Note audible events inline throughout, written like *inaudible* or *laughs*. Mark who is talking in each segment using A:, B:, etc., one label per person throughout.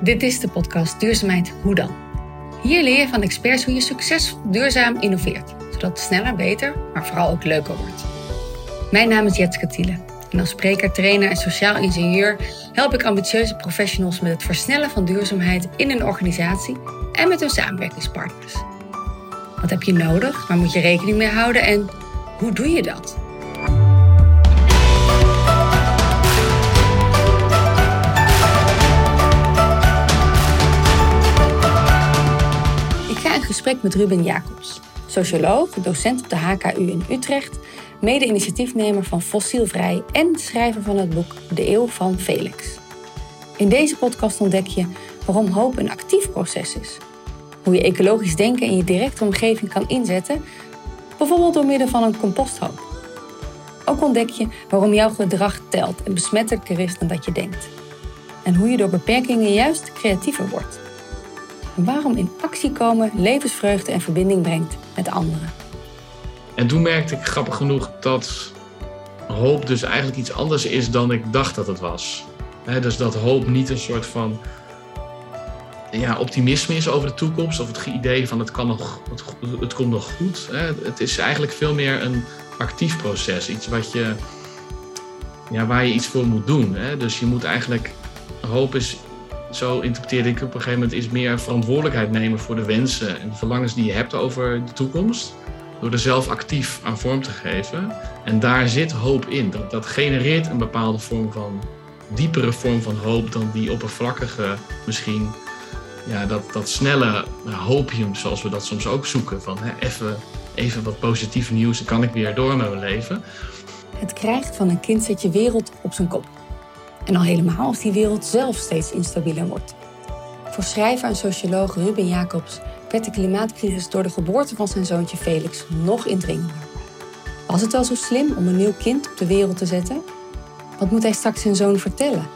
A: Dit is de podcast Duurzaamheid Hoe dan? Hier leer je van experts hoe je succesvol duurzaam innoveert, zodat het sneller, beter, maar vooral ook leuker wordt. Mijn naam is Jetske Thiele en als spreker, trainer en sociaal ingenieur help ik ambitieuze professionals met het versnellen van duurzaamheid in een organisatie en met hun samenwerkingspartners. Wat heb je nodig? Waar moet je rekening mee houden en hoe doe je dat? Gesprek met Ruben Jacobs, socioloog, docent op de HKU in Utrecht, mede-initiatiefnemer van Fossielvrij en schrijver van het boek De Eeuw van Felix. In deze podcast ontdek je waarom hoop een actief proces is, hoe je ecologisch denken in je directe omgeving kan inzetten, bijvoorbeeld door middel van een composthoop. Ook ontdek je waarom jouw gedrag telt en besmettelijker is dan dat je denkt. En hoe je door beperkingen juist creatiever wordt waarom in actie komen levensvreugde en verbinding brengt met anderen.
B: En toen merkte ik grappig genoeg dat hoop dus eigenlijk iets anders is dan ik dacht dat het was. dus dat hoop niet een soort van ja, optimisme is over de toekomst of het idee van het, kan nog, het, komt nog goed. Het is eigenlijk veel meer een actief proces, iets wat je, ja, waar je iets voor moet doen. Dus je moet eigenlijk, hoop is zo interpreteerde ik op een gegeven moment, is meer verantwoordelijkheid nemen voor de wensen en de verlangens die je hebt over de toekomst. Door er zelf actief aan vorm te geven. En daar zit hoop in. Dat, dat genereert een bepaalde vorm van, diepere vorm van hoop dan die oppervlakkige, misschien, ja, dat, dat snelle hopium zoals we dat soms ook zoeken. Van hè, even, even wat positief nieuws, dan kan ik weer door met mijn leven.
A: Het krijgt van een kind zet je wereld op zijn kop. En al helemaal als die wereld zelf steeds instabieler wordt. Voor schrijver en socioloog Ruben Jacobs werd de klimaatcrisis door de geboorte van zijn zoontje Felix nog indringender. Was het wel zo slim om een nieuw kind op de wereld te zetten? Wat moet hij straks zijn zoon vertellen?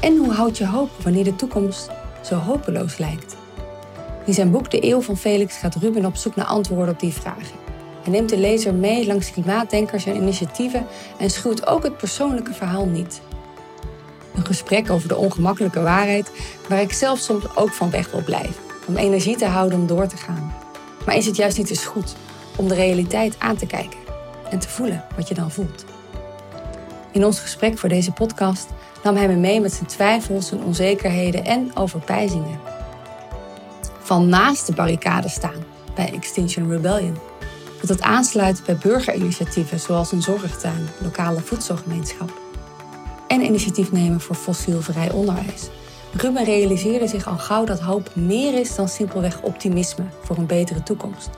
A: En hoe houd je hoop wanneer de toekomst zo hopeloos lijkt? In zijn boek De Eeuw van Felix gaat Ruben op zoek naar antwoorden op die vragen. Hij neemt de lezer mee langs klimaatdenkers en initiatieven en schuwt ook het persoonlijke verhaal niet. Een gesprek over de ongemakkelijke waarheid waar ik zelf soms ook van weg wil blijven. Om energie te houden om door te gaan. Maar is het juist niet eens goed om de realiteit aan te kijken en te voelen wat je dan voelt? In ons gesprek voor deze podcast nam hij me mee met zijn twijfels, zijn onzekerheden en overpijzingen. Van naast de barricade staan bij Extinction Rebellion. Dat het aansluit bij burgerinitiatieven zoals een zorgtuin, lokale voedselgemeenschap en initiatief nemen voor fossielvrij onderwijs. Ruben realiseerde zich al gauw dat hoop meer is dan simpelweg optimisme voor een betere toekomst.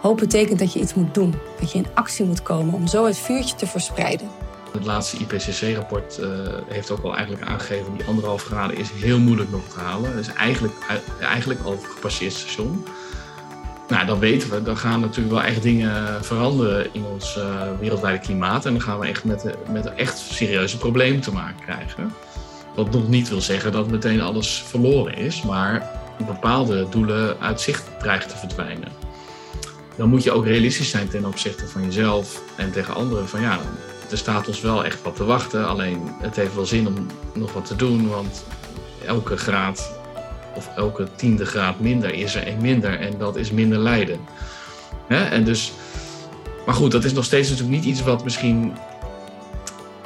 A: Hoop betekent dat je iets moet doen, dat je in actie moet komen om zo het vuurtje te verspreiden.
B: Het laatste IPCC-rapport eh, heeft ook al eigenlijk aangegeven die anderhalf graden is heel moeilijk nog te halen. Dat is eigenlijk, eigenlijk al gepasseerd station nou, dan weten we, dan gaan natuurlijk wel echt dingen veranderen in ons uh, wereldwijde klimaat. En dan gaan we echt met, met echt serieuze problemen te maken krijgen. Wat nog niet wil zeggen dat meteen alles verloren is, maar bepaalde doelen uit zicht dreigen te verdwijnen. Dan moet je ook realistisch zijn ten opzichte van jezelf en tegen anderen. Van ja, er staat ons wel echt wat te wachten. Alleen het heeft wel zin om nog wat te doen, want elke graad of elke tiende graad minder is er een minder en dat is minder lijden. En dus, maar goed, dat is nog steeds natuurlijk niet iets wat misschien,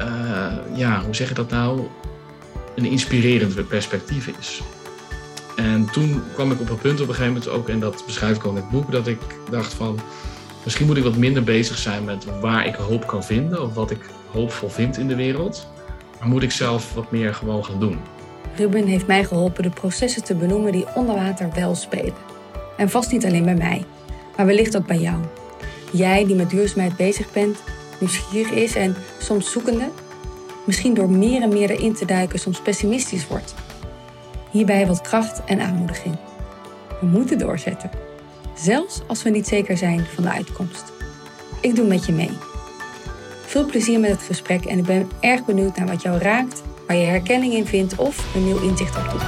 B: uh, ja, hoe zeg je dat nou, een inspirerend perspectief is. En toen kwam ik op een punt op een gegeven moment ook, en dat beschrijf ik al in het boek, dat ik dacht van, misschien moet ik wat minder bezig zijn met waar ik hoop kan vinden of wat ik hoopvol vind in de wereld. Maar moet ik zelf wat meer gewoon gaan doen.
A: Ruben heeft mij geholpen de processen te benoemen die onder water wel spelen. En vast niet alleen bij mij, maar wellicht ook bij jou. Jij die met duurzaamheid bezig bent, nieuwsgierig is en soms zoekende, misschien door meer en meer erin te duiken soms pessimistisch wordt. Hierbij wat kracht en aanmoediging. We moeten doorzetten, zelfs als we niet zeker zijn van de uitkomst. Ik doe met je mee. Veel plezier met het gesprek en ik ben erg benieuwd naar wat jou raakt waar je herkenning in vindt of een nieuw inzicht op doet.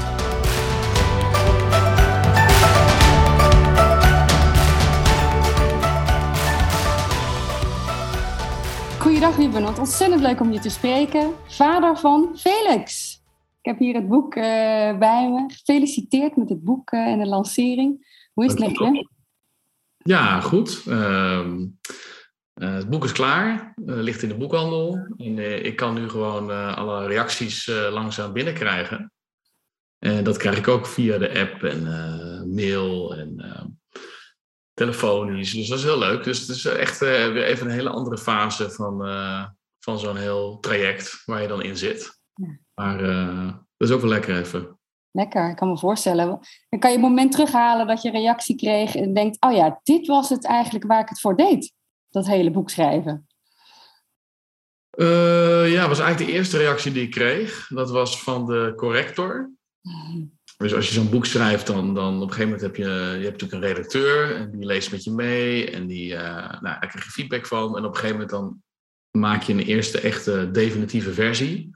A: Goeiedag Ruben, ontzettend leuk om je te spreken. Vader van Felix.
C: Ik heb hier het boek bij me. Gefeliciteerd met het boek en de lancering. Hoe is het met je?
B: Ja, goed. Ehm, het boek is klaar, ligt in de boekhandel. En, ik kan nu gewoon alle reacties langzaam binnenkrijgen. En dat krijg ik ook via de app en mail en telefonisch. Dus dat is heel leuk. Dus het is echt uh, weer even een hele andere fase van, uh, van zo'n heel traject waar je dan in zit. Ja. Maar uh, dat is ook wel lekker even.
C: Lekker, ik kan me voorstellen. Dan kan je een moment terughalen dat je reactie kreeg en denkt, oh ja, dit was het eigenlijk waar ik het voor deed. Dat hele boek schrijven.
B: ja, was eigenlijk de eerste reactie die ik kreeg. Dat was van de corrector. Dus als je zo'n boek schrijft, dan, dan op een gegeven moment heb je, je hebt natuurlijk een redacteur en die leest met je mee en die, uh, nou, daar krijg je feedback van. En op een gegeven moment dan maak je een eerste echte definitieve versie.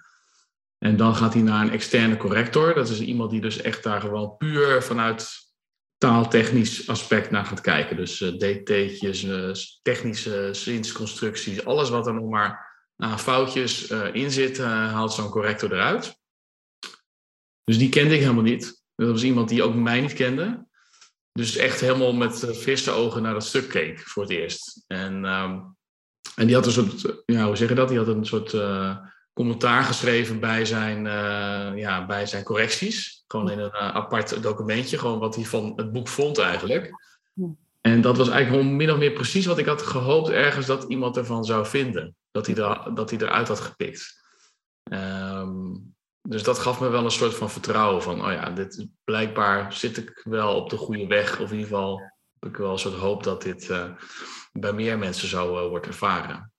B: En dan gaat hij naar een externe corrector. Dat is iemand die dus echt daar gewoon puur vanuit taaltechnisch aspect naar gaat kijken. Dus uh, dt'tjes, uh, technische zinsconstructies, alles wat er nog maar aan foutjes in zit, haalt zo'n corrector eruit. Dus die kende ik helemaal niet. Dat was iemand die ook mij niet kende. Dus echt helemaal met frisse ogen naar dat stuk keek voor het eerst. En, ehm, en die had een soort, ja, hoe zeg je dat? Die had een soort commentaar geschreven bij zijn, uh, ja, bij zijn correcties. Gewoon in een apart documentje, gewoon wat hij van het boek vond eigenlijk. En dat was eigenlijk gewoon min of meer precies wat ik had gehoopt ergens dat iemand ervan zou vinden. Dat hij, er, dat hij eruit had gepikt. Um, dus dat gaf me wel een soort van vertrouwen van, oh ja, dit, blijkbaar zit ik wel op de goede weg. Of in ieder geval heb ik wel een soort hoop dat dit uh, bij meer mensen zo uh, wordt ervaren.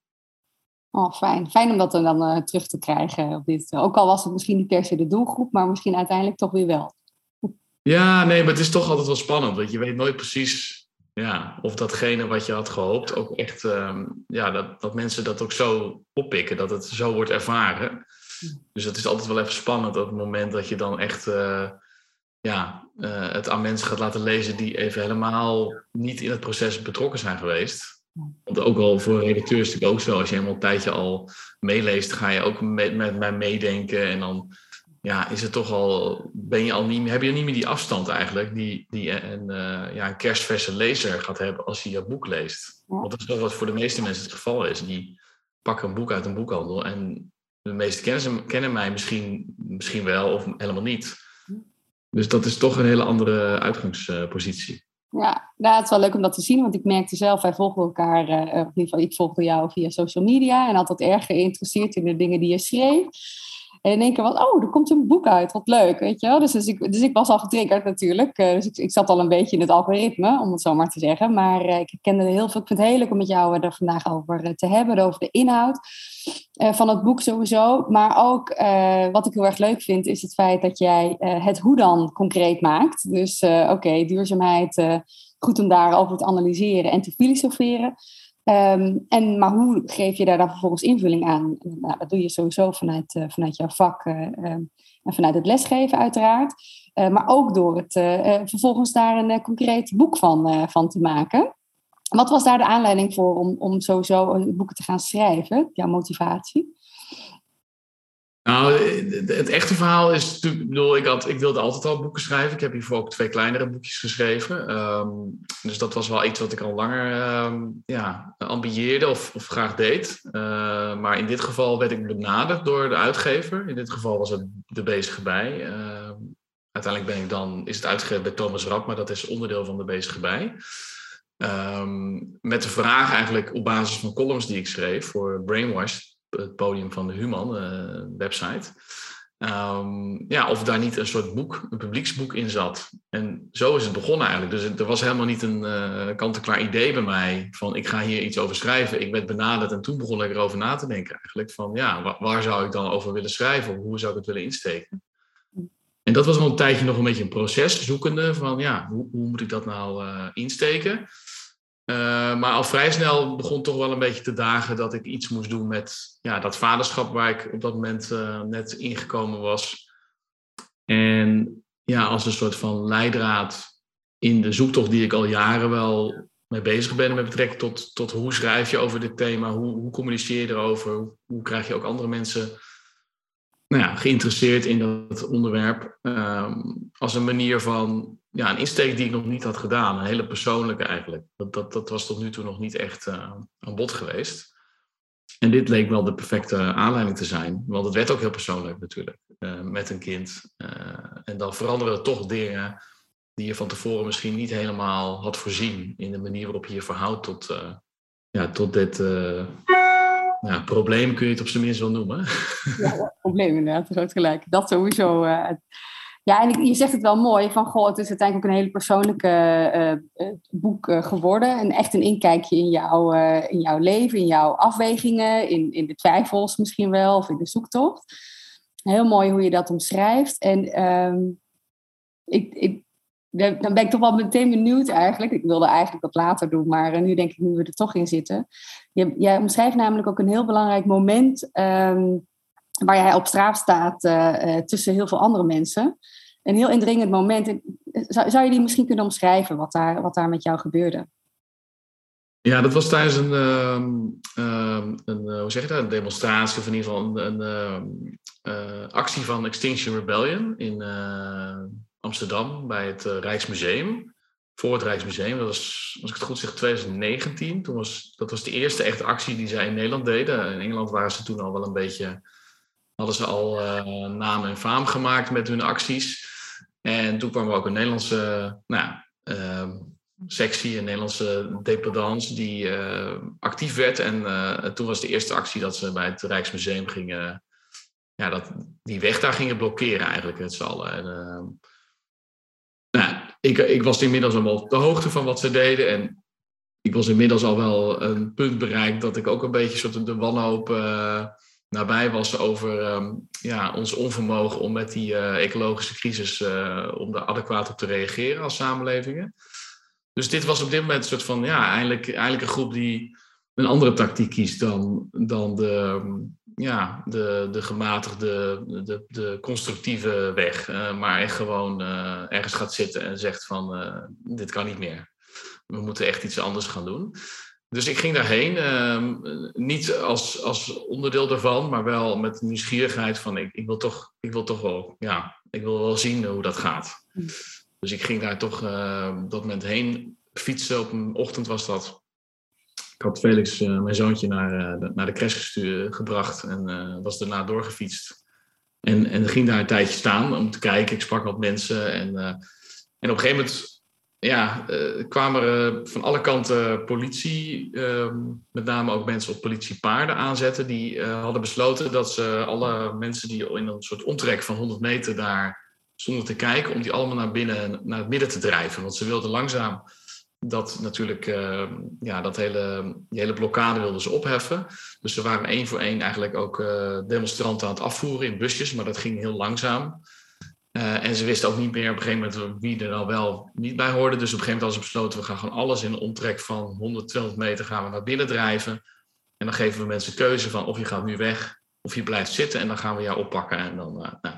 C: Oh, fijn. Fijn om dat dan uh, terug te krijgen. Op dit. Ook al was het misschien niet per se de doelgroep, maar misschien uiteindelijk toch weer wel.
B: Ja, nee, maar het is toch altijd wel spannend. Want je weet nooit precies ja, of datgene wat je had gehoopt ook echt, um, ja, dat, dat mensen dat ook zo oppikken, dat het zo wordt ervaren. Dus het is altijd wel even spannend op het moment dat je dan echt uh, ja, uh, het aan mensen gaat laten lezen die even helemaal niet in het proces betrokken zijn geweest. Want ook al voor redacteurs is het ook zo, als je helemaal een tijdje al meeleest, ga je ook met, met mij meedenken. En dan ja, is het toch al, ben je al niet, heb je niet meer die afstand eigenlijk, die, die een, uh, ja, een kerstverse lezer gaat hebben als hij je boek leest. Want dat is wel wat voor de meeste mensen het geval is. Die pakken een boek uit een boekhandel en de meeste kennen, kennen mij misschien, misschien wel of helemaal niet. Dus dat is toch een hele andere uitgangspositie.
C: Ja, nou, het is wel leuk om dat te zien, want ik merkte zelf, wij volgen elkaar, uh, in ieder geval ik volgde jou via social media en altijd erg geïnteresseerd in de dingen die je schreef. En in één keer was, oh, er komt een boek uit, wat leuk, weet je wel. Dus, dus, ik, dus ik was al getriggerd natuurlijk. Uh, dus ik, ik, zat al een beetje in het algoritme, om het zo maar te zeggen. Maar ik kende heel veel, ik vind het heel leuk om met jou er vandaag over te hebben, over de inhoud uh, van het boek sowieso. Maar ook, wat ik heel erg leuk vind, is het feit dat jij het hoe dan concreet maakt. Dus oké, duurzaamheid, goed om daarover te analyseren en te filosoferen. Ehm, en, maar hoe geef je daar dan vervolgens invulling aan? Nou, dat doe je sowieso vanuit, vanuit jouw vak uh, en vanuit het lesgeven uiteraard. Maar ook door het vervolgens daar een concreet boek van, van te maken. Wat was daar de aanleiding voor om, om sowieso boeken te gaan schrijven? Jouw motivatie?
B: Nou, het echte verhaal is ik bedoel, ik, had, ik wilde altijd al boeken schrijven. Ik heb hiervoor ook twee kleinere boekjes geschreven. Ehm, dus dat was wel iets wat ik al langer um, ja, ambieerde of, of graag deed. Uh, maar in dit geval werd ik benaderd door de uitgever. In dit geval was het de bezige bij. Uiteindelijk ben ik dan, is het uitgegeven bij Thomas Rapp, maar dat is onderdeel van de bezige bij. Met de vraag eigenlijk op basis van columns die ik schreef voor Brainwash het podium van de Human uh, website. Um, ja, of daar niet een soort boek, een publieksboek in zat. En zo is het begonnen eigenlijk. Dus er was helemaal niet een uh, kant-en-klaar idee bij mij van ik ga hier iets over schrijven. Ik werd benaderd en toen begon ik erover na te denken eigenlijk. Van ja, waar, zou ik dan over willen schrijven? Hoe zou ik het willen insteken? En dat was wel een tijdje nog een beetje een proces, zoekende van ja, hoe, hoe moet ik dat nou uh, insteken? Uh, maar al vrij snel begon toch wel een beetje te dagen dat ik iets moest doen met ja, dat vaderschap waar ik op dat moment uh, net ingekomen was. En ja, als een soort van leidraad in de zoektocht die ik al jaren wel mee bezig ben met betrekking tot, tot hoe schrijf je over dit thema, hoe, hoe communiceer je erover, hoe, hoe krijg je ook andere mensen nou ja, geïnteresseerd in dat onderwerp. Ehm, als een manier van ja, een insteek die ik nog niet had gedaan. Een hele persoonlijke eigenlijk. Dat, dat, dat was tot nu toe nog niet echt uh, aan bod geweest. En dit leek wel de perfecte aanleiding te zijn. Want het werd ook heel persoonlijk natuurlijk. Uh, met een kind. Uh, en dan veranderen er toch dingen die je van tevoren misschien niet helemaal had voorzien. In de manier waarop je je verhoudt tot, ja, tot dit ja, probleem kun je het op zijn minst wel noemen.
A: Ja, probleem inderdaad, groot gelijk. Dat sowieso. Ja, en je zegt het wel mooi, van goh, het is uiteindelijk ook een hele persoonlijke uh, boek uh, geworden. En echt een inkijkje in, jouw in jouw leven, in jouw afwegingen, in, in de twijfels misschien wel, of in de zoektocht. Heel mooi hoe je dat omschrijft. En um, ik, ik, dan ben ik toch wel meteen benieuwd eigenlijk. Ik wilde eigenlijk dat later doen, maar nu denk ik, nu we er toch in zitten. Je, jij omschrijft namelijk ook een heel belangrijk moment um, waar jij op straat staat tussen heel veel andere mensen. Een heel indringend moment. Zou, zou je die misschien kunnen omschrijven, wat daar, wat daar met jou gebeurde?
B: Ja, dat was tijdens een, uh, een hoe zeg je dat, een demonstratie of in ieder geval een, een uh, actie van Extinction Rebellion in Amsterdam bij het Rijksmuseum voor het Rijksmuseum. Dat was, als ik het goed zeg, 2019. Toen was, dat was de eerste echte actie die zij in Nederland deden. In Engeland waren ze toen al wel een beetje, hadden ze al naam en faam gemaakt met hun acties. En toen kwam er ook een Nederlandse nou, uh, sectie, een Nederlandse dependance die uh, actief werd. En uh, toen was de eerste actie dat ze bij het Rijksmuseum gingen, ja, dat, die weg daar gingen blokkeren eigenlijk met z'n allen. En, nou, ik, ik was inmiddels al op de hoogte van wat ze deden. En ik was inmiddels al wel een punt bereikt dat ik ook een beetje soort de wanhoop uh, nabij was over um, ja, ons onvermogen om met die uh, ecologische crisis uh, om daar adequaat op te reageren als samenlevingen. Dus dit was op dit moment een soort van, ja, eigenlijk, eigenlijk een groep die een andere tactiek kiest dan, dan de, ja, de, de gematigde, de, de constructieve weg. Uh, maar echt gewoon ergens gaat zitten en zegt van dit kan niet meer. We moeten echt iets anders gaan doen. Dus ik ging daarheen, ehm, niet als, als onderdeel daarvan, maar wel met nieuwsgierigheid van ik, ik, wil toch, ik wil toch wel, ja, ik wil wel zien hoe dat gaat. Hm. Dus ik ging daar toch op dat moment heen fietsen. Op een ochtend was dat. Ik had Felix, uh, mijn zoontje, naar, uh, de, naar de crash gestuur, gebracht en uh, was daarna doorgefietst. En, en ging daar een tijdje staan om te kijken. Ik sprak wat mensen. En, en op een gegeven moment ja, kwamen er van alle kanten politie, ehm, met name ook mensen op politiepaarden aanzetten. Die hadden besloten dat ze alle mensen die in een soort omtrek van 100 meter daar stonden te kijken, om die allemaal naar binnen, naar het midden te drijven. Want ze wilden langzaam dat natuurlijk, uh, ja, dat hele, die hele blokkade wilden ze opheffen. Dus ze waren één voor één eigenlijk ook uh, demonstranten aan het afvoeren in busjes, maar dat ging heel langzaam. Uh, en ze wisten ook niet meer op een gegeven moment wie er al wel niet bij hoorde. Dus op een gegeven moment hadden ze besloten, we gaan gewoon alles in een omtrek van 100, 200 meter gaan we naar binnen drijven. En dan geven we mensen keuze van of je gaat nu weg of je blijft zitten en dan gaan we jou oppakken. En dan, nou,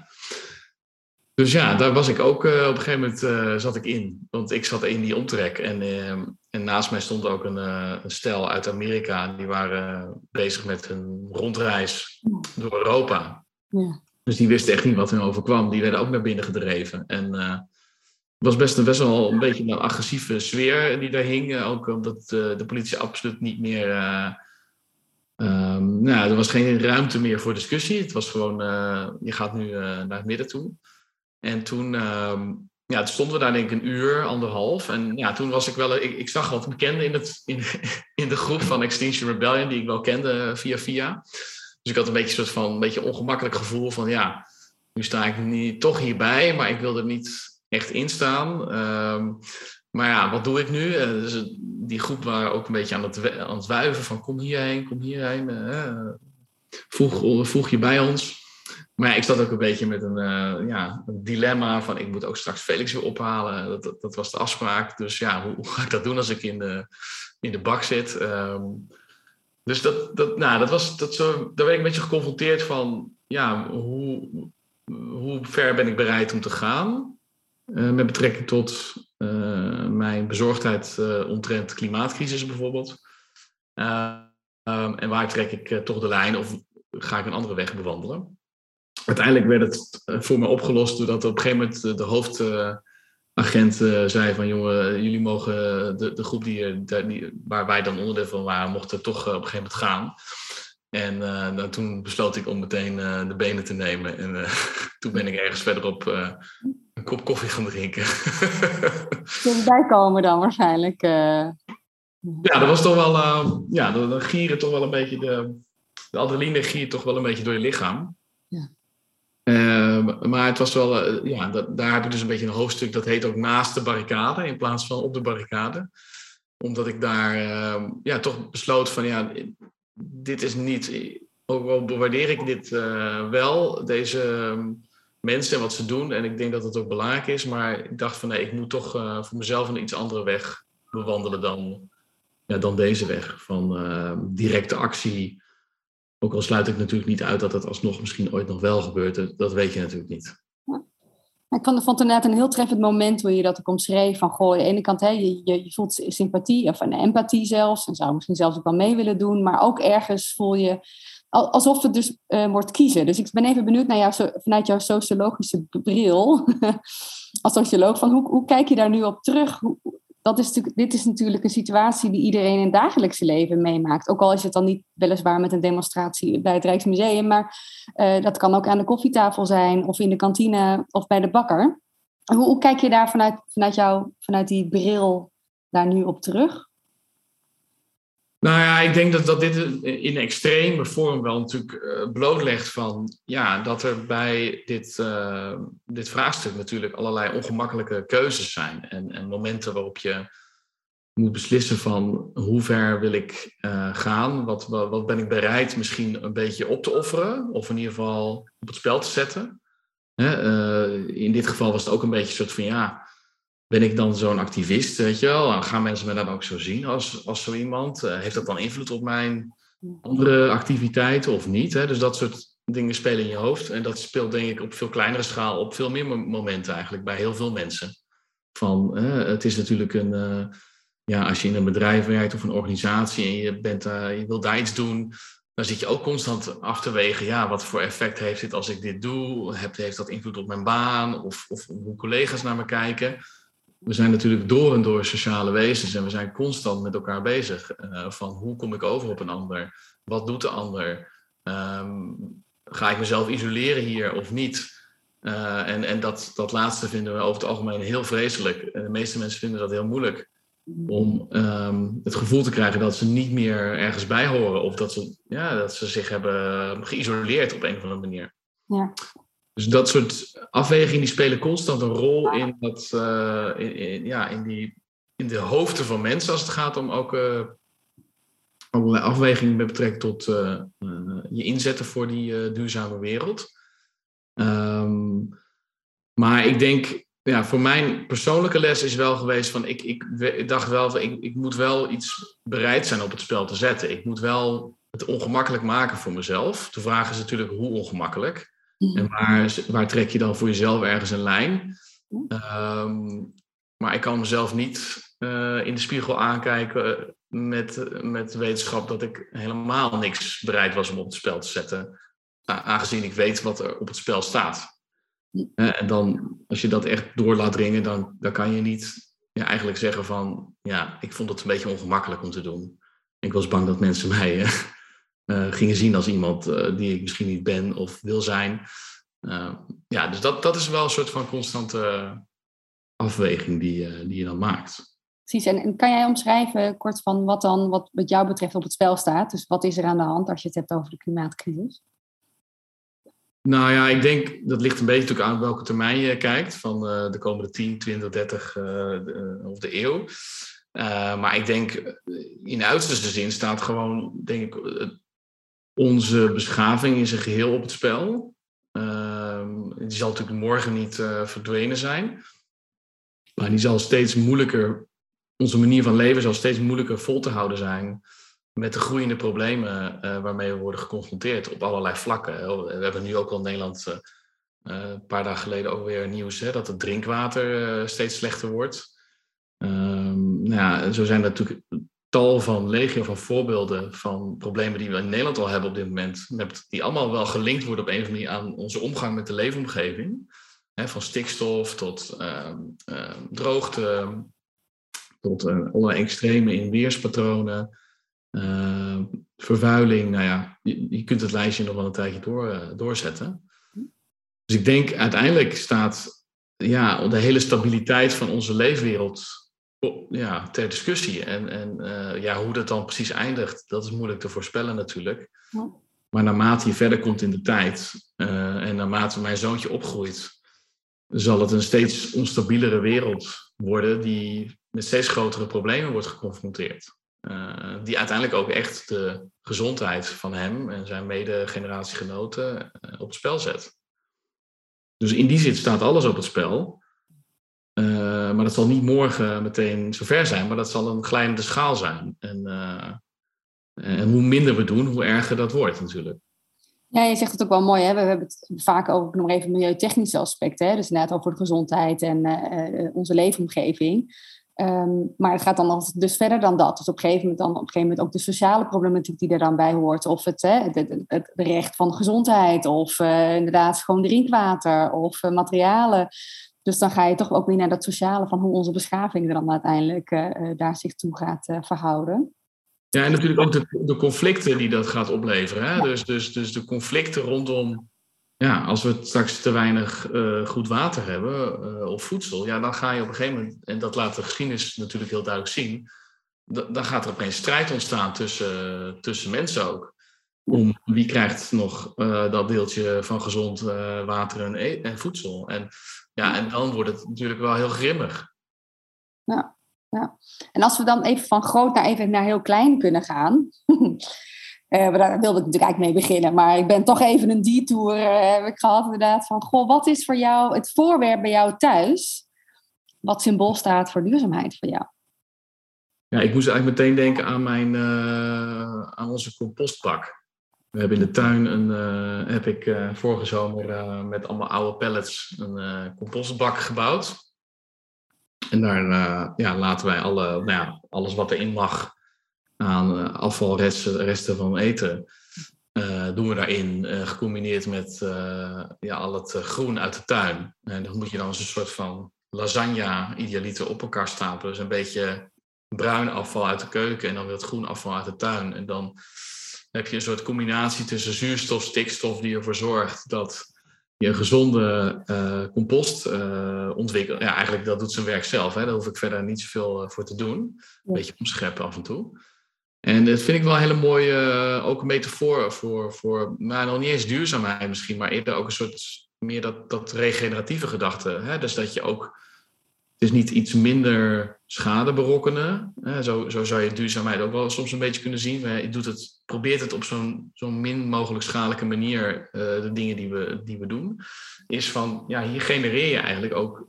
B: dus ja, daar was ik ook uh, op een gegeven moment zat ik in. Want ik zat in die omtrek. En, uh, en naast mij stond ook een, een stel uit Amerika. Die waren bezig met hun rondreis door Europa. Ja. Dus die wisten echt niet wat hun overkwam. Die werden ook naar binnen gedreven. En het was best, best wel een beetje een agressieve sfeer die daar hing. Ook omdat de politie absoluut niet meer... Um, nou, er was geen ruimte meer voor discussie. Het was gewoon, je gaat nu naar het midden toe. En toen, uh, ja, toen stonden we daar denk ik een uur, anderhalf. En ja, toen was ik wel, ik, ik zag wat bekenden in, het, in, *laughs* in de groep van Extinction Rebellion, die ik wel kende via via. Dus ik had een beetje een soort van, een beetje ongemakkelijk gevoel van, ja, nu sta ik niet, toch hierbij, maar ik wil er niet echt in staan. Um, maar ja, wat doe ik nu? Uh, dus die groep waren ook een beetje aan het, aan het wuiven van kom hierheen, kom hierheen. Uh, voeg, je bij ons. Maar ja, ik zat ook een beetje met een, ja, een dilemma van ik moet ook straks Felix weer ophalen. Dat, dat, was de afspraak. Dus ja, hoe, hoe, ga ik dat doen als ik in de, in de bak zit? Um, dus dat, dat, nou, dat was, dat zo, daar werd ik een beetje geconfronteerd van ja, hoe, hoe ver ben ik bereid om te gaan? Uh, met betrekking tot uh, mijn bezorgdheid omtrent klimaatcrisis bijvoorbeeld. Um, en waar trek ik toch de lijn of ga ik een andere weg bewandelen? uiteindelijk werd het voor me opgelost doordat op een gegeven moment de hoofdagent zei van jongen, jullie mogen de, de groep die, die, waar wij dan onderdeel van waren, mochten toch op een gegeven moment gaan. En uh, toen besloot ik om meteen de benen te nemen. En *laughs* toen ben ik ergens verderop een kop koffie gaan drinken. *laughs*
C: Kun bijkomen dan waarschijnlijk?
B: Ja, dat was toch wel... ja, dan gieren toch wel een beetje... De, de adrenaline giert toch wel een beetje door je lichaam. Ja. Maar het was wel... ja, dat, daar heb ik dus een beetje een hoofdstuk... Dat heet ook naast de barricade in plaats van op de barricade. Omdat ik daar ja, toch besloot van... Ja, dit is niet, ook al bewaardeer ik dit uh, wel, deze ehm, mensen en wat ze doen. En ik denk dat het ook belangrijk is. Maar ik dacht van nee, ik moet toch uh, voor mezelf een iets andere weg bewandelen dan, ja, dan deze weg. Van directe actie. Ook al sluit ik natuurlijk niet uit dat het alsnog misschien ooit nog wel gebeurt. Dat weet je natuurlijk niet.
C: Ik vond, het net een heel treffend moment hoe je dat ook omschreef. Van goh, aan de ene kant, hè, je, je, je voelt sympathie of een empathie zelfs. En zou misschien zelfs ook wel mee willen doen. Maar ook ergens voel je alsof het dus uh, wordt kiezen. Dus ik ben even benieuwd naar jou, vanuit jouw sociologische bril. *laughs* als socioloog, van hoe, hoe kijk je daar nu op terug? Hoe, dat is dit is natuurlijk een situatie die iedereen in het dagelijkse leven meemaakt. Ook al is het dan niet weliswaar met een demonstratie bij het Rijksmuseum, maar uh, dat kan ook aan de koffietafel zijn of in de kantine of bij de bakker. Hoe, hoe kijk je daar vanuit, vanuit, jou, vanuit die bril daar nu op terug?
B: Nou ja, ik denk dat, dat dit in extreme vorm wel natuurlijk uh, blootlegt van ja, dat er bij dit, uh, dit vraagstuk natuurlijk allerlei ongemakkelijke keuzes zijn. En, en momenten waarop je moet beslissen van hoe ver wil ik uh, gaan, wat, wat, wat, ben ik bereid misschien een beetje op te offeren, of in ieder geval op het spel te zetten. Hè, in dit geval was het ook een beetje een soort van ja, ben ik dan zo'n activist, weet je wel? Gaan mensen me dan ook zo zien als, als zo iemand? Uh, heeft dat dan invloed op mijn andere activiteiten of niet? Hè? Dus dat soort dingen spelen in je hoofd. En dat speelt denk ik op veel kleinere schaal, op veel meer momenten eigenlijk, bij heel veel mensen. Van, uh, het is natuurlijk een, uh, ja, als je in een bedrijf werkt of een organisatie en je, bent, je wil daar iets doen, dan zit je ook constant af te wegen, ja, wat voor effect heeft dit als ik dit doe? Heeft dat invloed op mijn baan of, of hoe collega's naar me kijken? We zijn natuurlijk door en door sociale wezens en we zijn constant met elkaar bezig. Uh, van hoe kom ik over op een ander? Wat doet de ander? Um, ga ik mezelf isoleren hier of niet? Uh, en en dat, dat laatste vinden we over het algemeen heel vreselijk. De meeste mensen vinden dat heel moeilijk om um, het gevoel te krijgen dat ze niet meer ergens bij horen of dat ze, ja, dat ze zich hebben geïsoleerd op een of andere manier. Ja. Dus dat soort afwegingen die spelen constant een rol in, dat, uh, in, ja, in, die, in de hoofden van mensen als het gaat om ook uh, allerlei afwegingen met betrekking tot uh, je inzetten voor die duurzame wereld. Um, maar ik denk, ja, voor mijn persoonlijke les is wel geweest van ik, ik, dacht wel van ik, ik moet wel iets bereid zijn op het spel te zetten. Ik moet wel het ongemakkelijk maken voor mezelf. De vraag is natuurlijk hoe ongemakkelijk. En mhm. waar, waar trek je dan voor jezelf ergens een lijn? Um, maar ik kan mezelf niet uh, in de spiegel aankijken met, met wetenschap dat ik helemaal niks bereid was om op het spel te zetten. Aangezien ik weet wat er op het spel staat. Uh, en dan, als je dat echt door laat dringen, dan, dan kan je niet ja, eigenlijk zeggen van, ja, ik vond het een beetje ongemakkelijk om te doen. Ik was bang dat mensen mij uh, uh, gingen zien als iemand uh, die ik misschien niet ben of wil zijn. Uh, ja, dus dat, dat is wel een soort van constante afweging die, die je dan maakt.
C: Precies, en, en, kan jij omschrijven kort van wat dan wat, wat jou betreft op het spel staat? Dus wat is er aan de hand als je het hebt over de klimaatcrisis?
B: Nou ja, ik denk dat ligt een beetje natuurlijk aan welke termijn je kijkt, van de komende 10, 20, 30 of de eeuw. maar ik denk in uiterste zin staat gewoon, denk ik, onze beschaving in zijn geheel op het spel. Uh, die zal natuurlijk morgen niet uh, verdwenen zijn. Maar die zal steeds moeilijker, onze manier van leven zal steeds moeilijker vol te houden zijn met de groeiende problemen uh, waarmee we worden geconfronteerd op allerlei vlakken. We hebben nu ook al in Nederland uh, een paar dagen geleden ook weer nieuws hè, dat het drinkwater steeds slechter wordt. Um, nou ja, zo zijn er natuurlijk tal van legio van voorbeelden van problemen die we in Nederland al hebben op dit moment, die allemaal wel gelinkt worden op een of andere manier aan onze omgang met de leefomgeving. van stikstof tot ehm, ehm, droogte, tot uh, allerlei extreme in weerspatronen, ehm, vervuiling. Nou ja, je, je, kunt het lijstje nog wel een tijdje door, uh, doorzetten. Dus ik denk uiteindelijk staat ja, de hele stabiliteit van onze leefwereld ja, ter discussie. En, en uh, ja, hoe dat dan precies eindigt, dat is moeilijk te voorspellen natuurlijk. Ja. Maar naarmate je verder komt in de tijd uh, en naarmate mijn zoontje opgroeit, zal het een steeds onstabielere wereld worden die met steeds grotere problemen wordt geconfronteerd. Uh, die uiteindelijk ook echt de gezondheid van hem en zijn mede-generatiegenoten op het spel zet. Dus in die zin staat alles op het spel. Uh, maar dat zal niet morgen meteen zover zijn, maar dat zal een glijdende schaal zijn. En, uh, en hoe minder we doen, hoe erger dat wordt natuurlijk.
C: Ja, je zegt het ook wel mooi. Hè? We hebben het vaak over nog even milieutechnische aspecten. Hè? Dus inderdaad over de gezondheid en uh, onze leefomgeving. Um, maar het gaat dan dus verder dan dat. Dus op een gegeven moment dan op gegeven moment ook de sociale problematiek die er dan bij hoort. Of het, hè, het, het, recht van gezondheid, of inderdaad gewoon drinkwater, of materialen. Dus dan ga je toch ook weer naar dat sociale van hoe onze beschaving er dan uiteindelijk uh, daar zich toe gaat uh, verhouden.
B: Ja, en natuurlijk ook de, de conflicten die dat gaat opleveren. Hè? Dus, dus, dus de conflicten rondom, ja, als we straks te weinig uh, goed water hebben of voedsel, ja, dan ga je op een gegeven moment, en dat laat de geschiedenis natuurlijk heel duidelijk zien, dan gaat er opeens strijd ontstaan tussen, tussen mensen ook. Om wie krijgt nog dat deeltje van gezond water en, e en voedsel. En ja, en dan wordt het natuurlijk wel heel grimmig.
C: Ja, ja. En als we dan even van groot naar even naar heel klein kunnen gaan. *laughs* uh, daar wilde ik natuurlijk eigenlijk mee beginnen. Maar ik ben toch even een detour uh, heb ik gehad inderdaad. Van, goh, wat is voor jou het voorwerp bij jou thuis? Wat symbool staat voor duurzaamheid voor jou?
B: Ja, ik moest eigenlijk meteen denken aan, mijn, uh, aan onze compostbak. We hebben in de tuin een, uh, heb ik uh, vorige zomer uh, met allemaal oude pallets een compostbak gebouwd. En daar ja, laten wij alle, nou ja, alles wat erin mag aan afvalresten resten van eten, doen we daarin. gecombineerd met ja, al het groen uit de tuin. En dat moet je dan als een soort van lasagne idealiter op elkaar stapelen. Dus een beetje bruin afval uit de keuken en dan weer het groen afval uit de tuin. En dan heb je een soort combinatie tussen zuurstof, stikstof die ervoor zorgt dat je een gezonde uh, compost uh, ontwikkelt. Ja, eigenlijk dat doet zijn werk zelf. Hè? Daar hoef ik verder niet zoveel uh, voor te doen. Een beetje omscheppen af en toe. En dat vind ik wel een hele mooie, ook een metafoor voor, voor nou, nog niet eens duurzaamheid misschien, maar eerder ook een soort meer dat, dat regeneratieve gedachte. Hè? Dus dat je ook is niet iets minder schade berokkenen. Zo, zo zou je duurzaamheid ook wel soms een beetje kunnen zien. Je doet het, probeert het op zo'n zo min mogelijk schadelijke manier, uh, de dingen die we, die we doen. Is van, ja, hier genereer je eigenlijk ook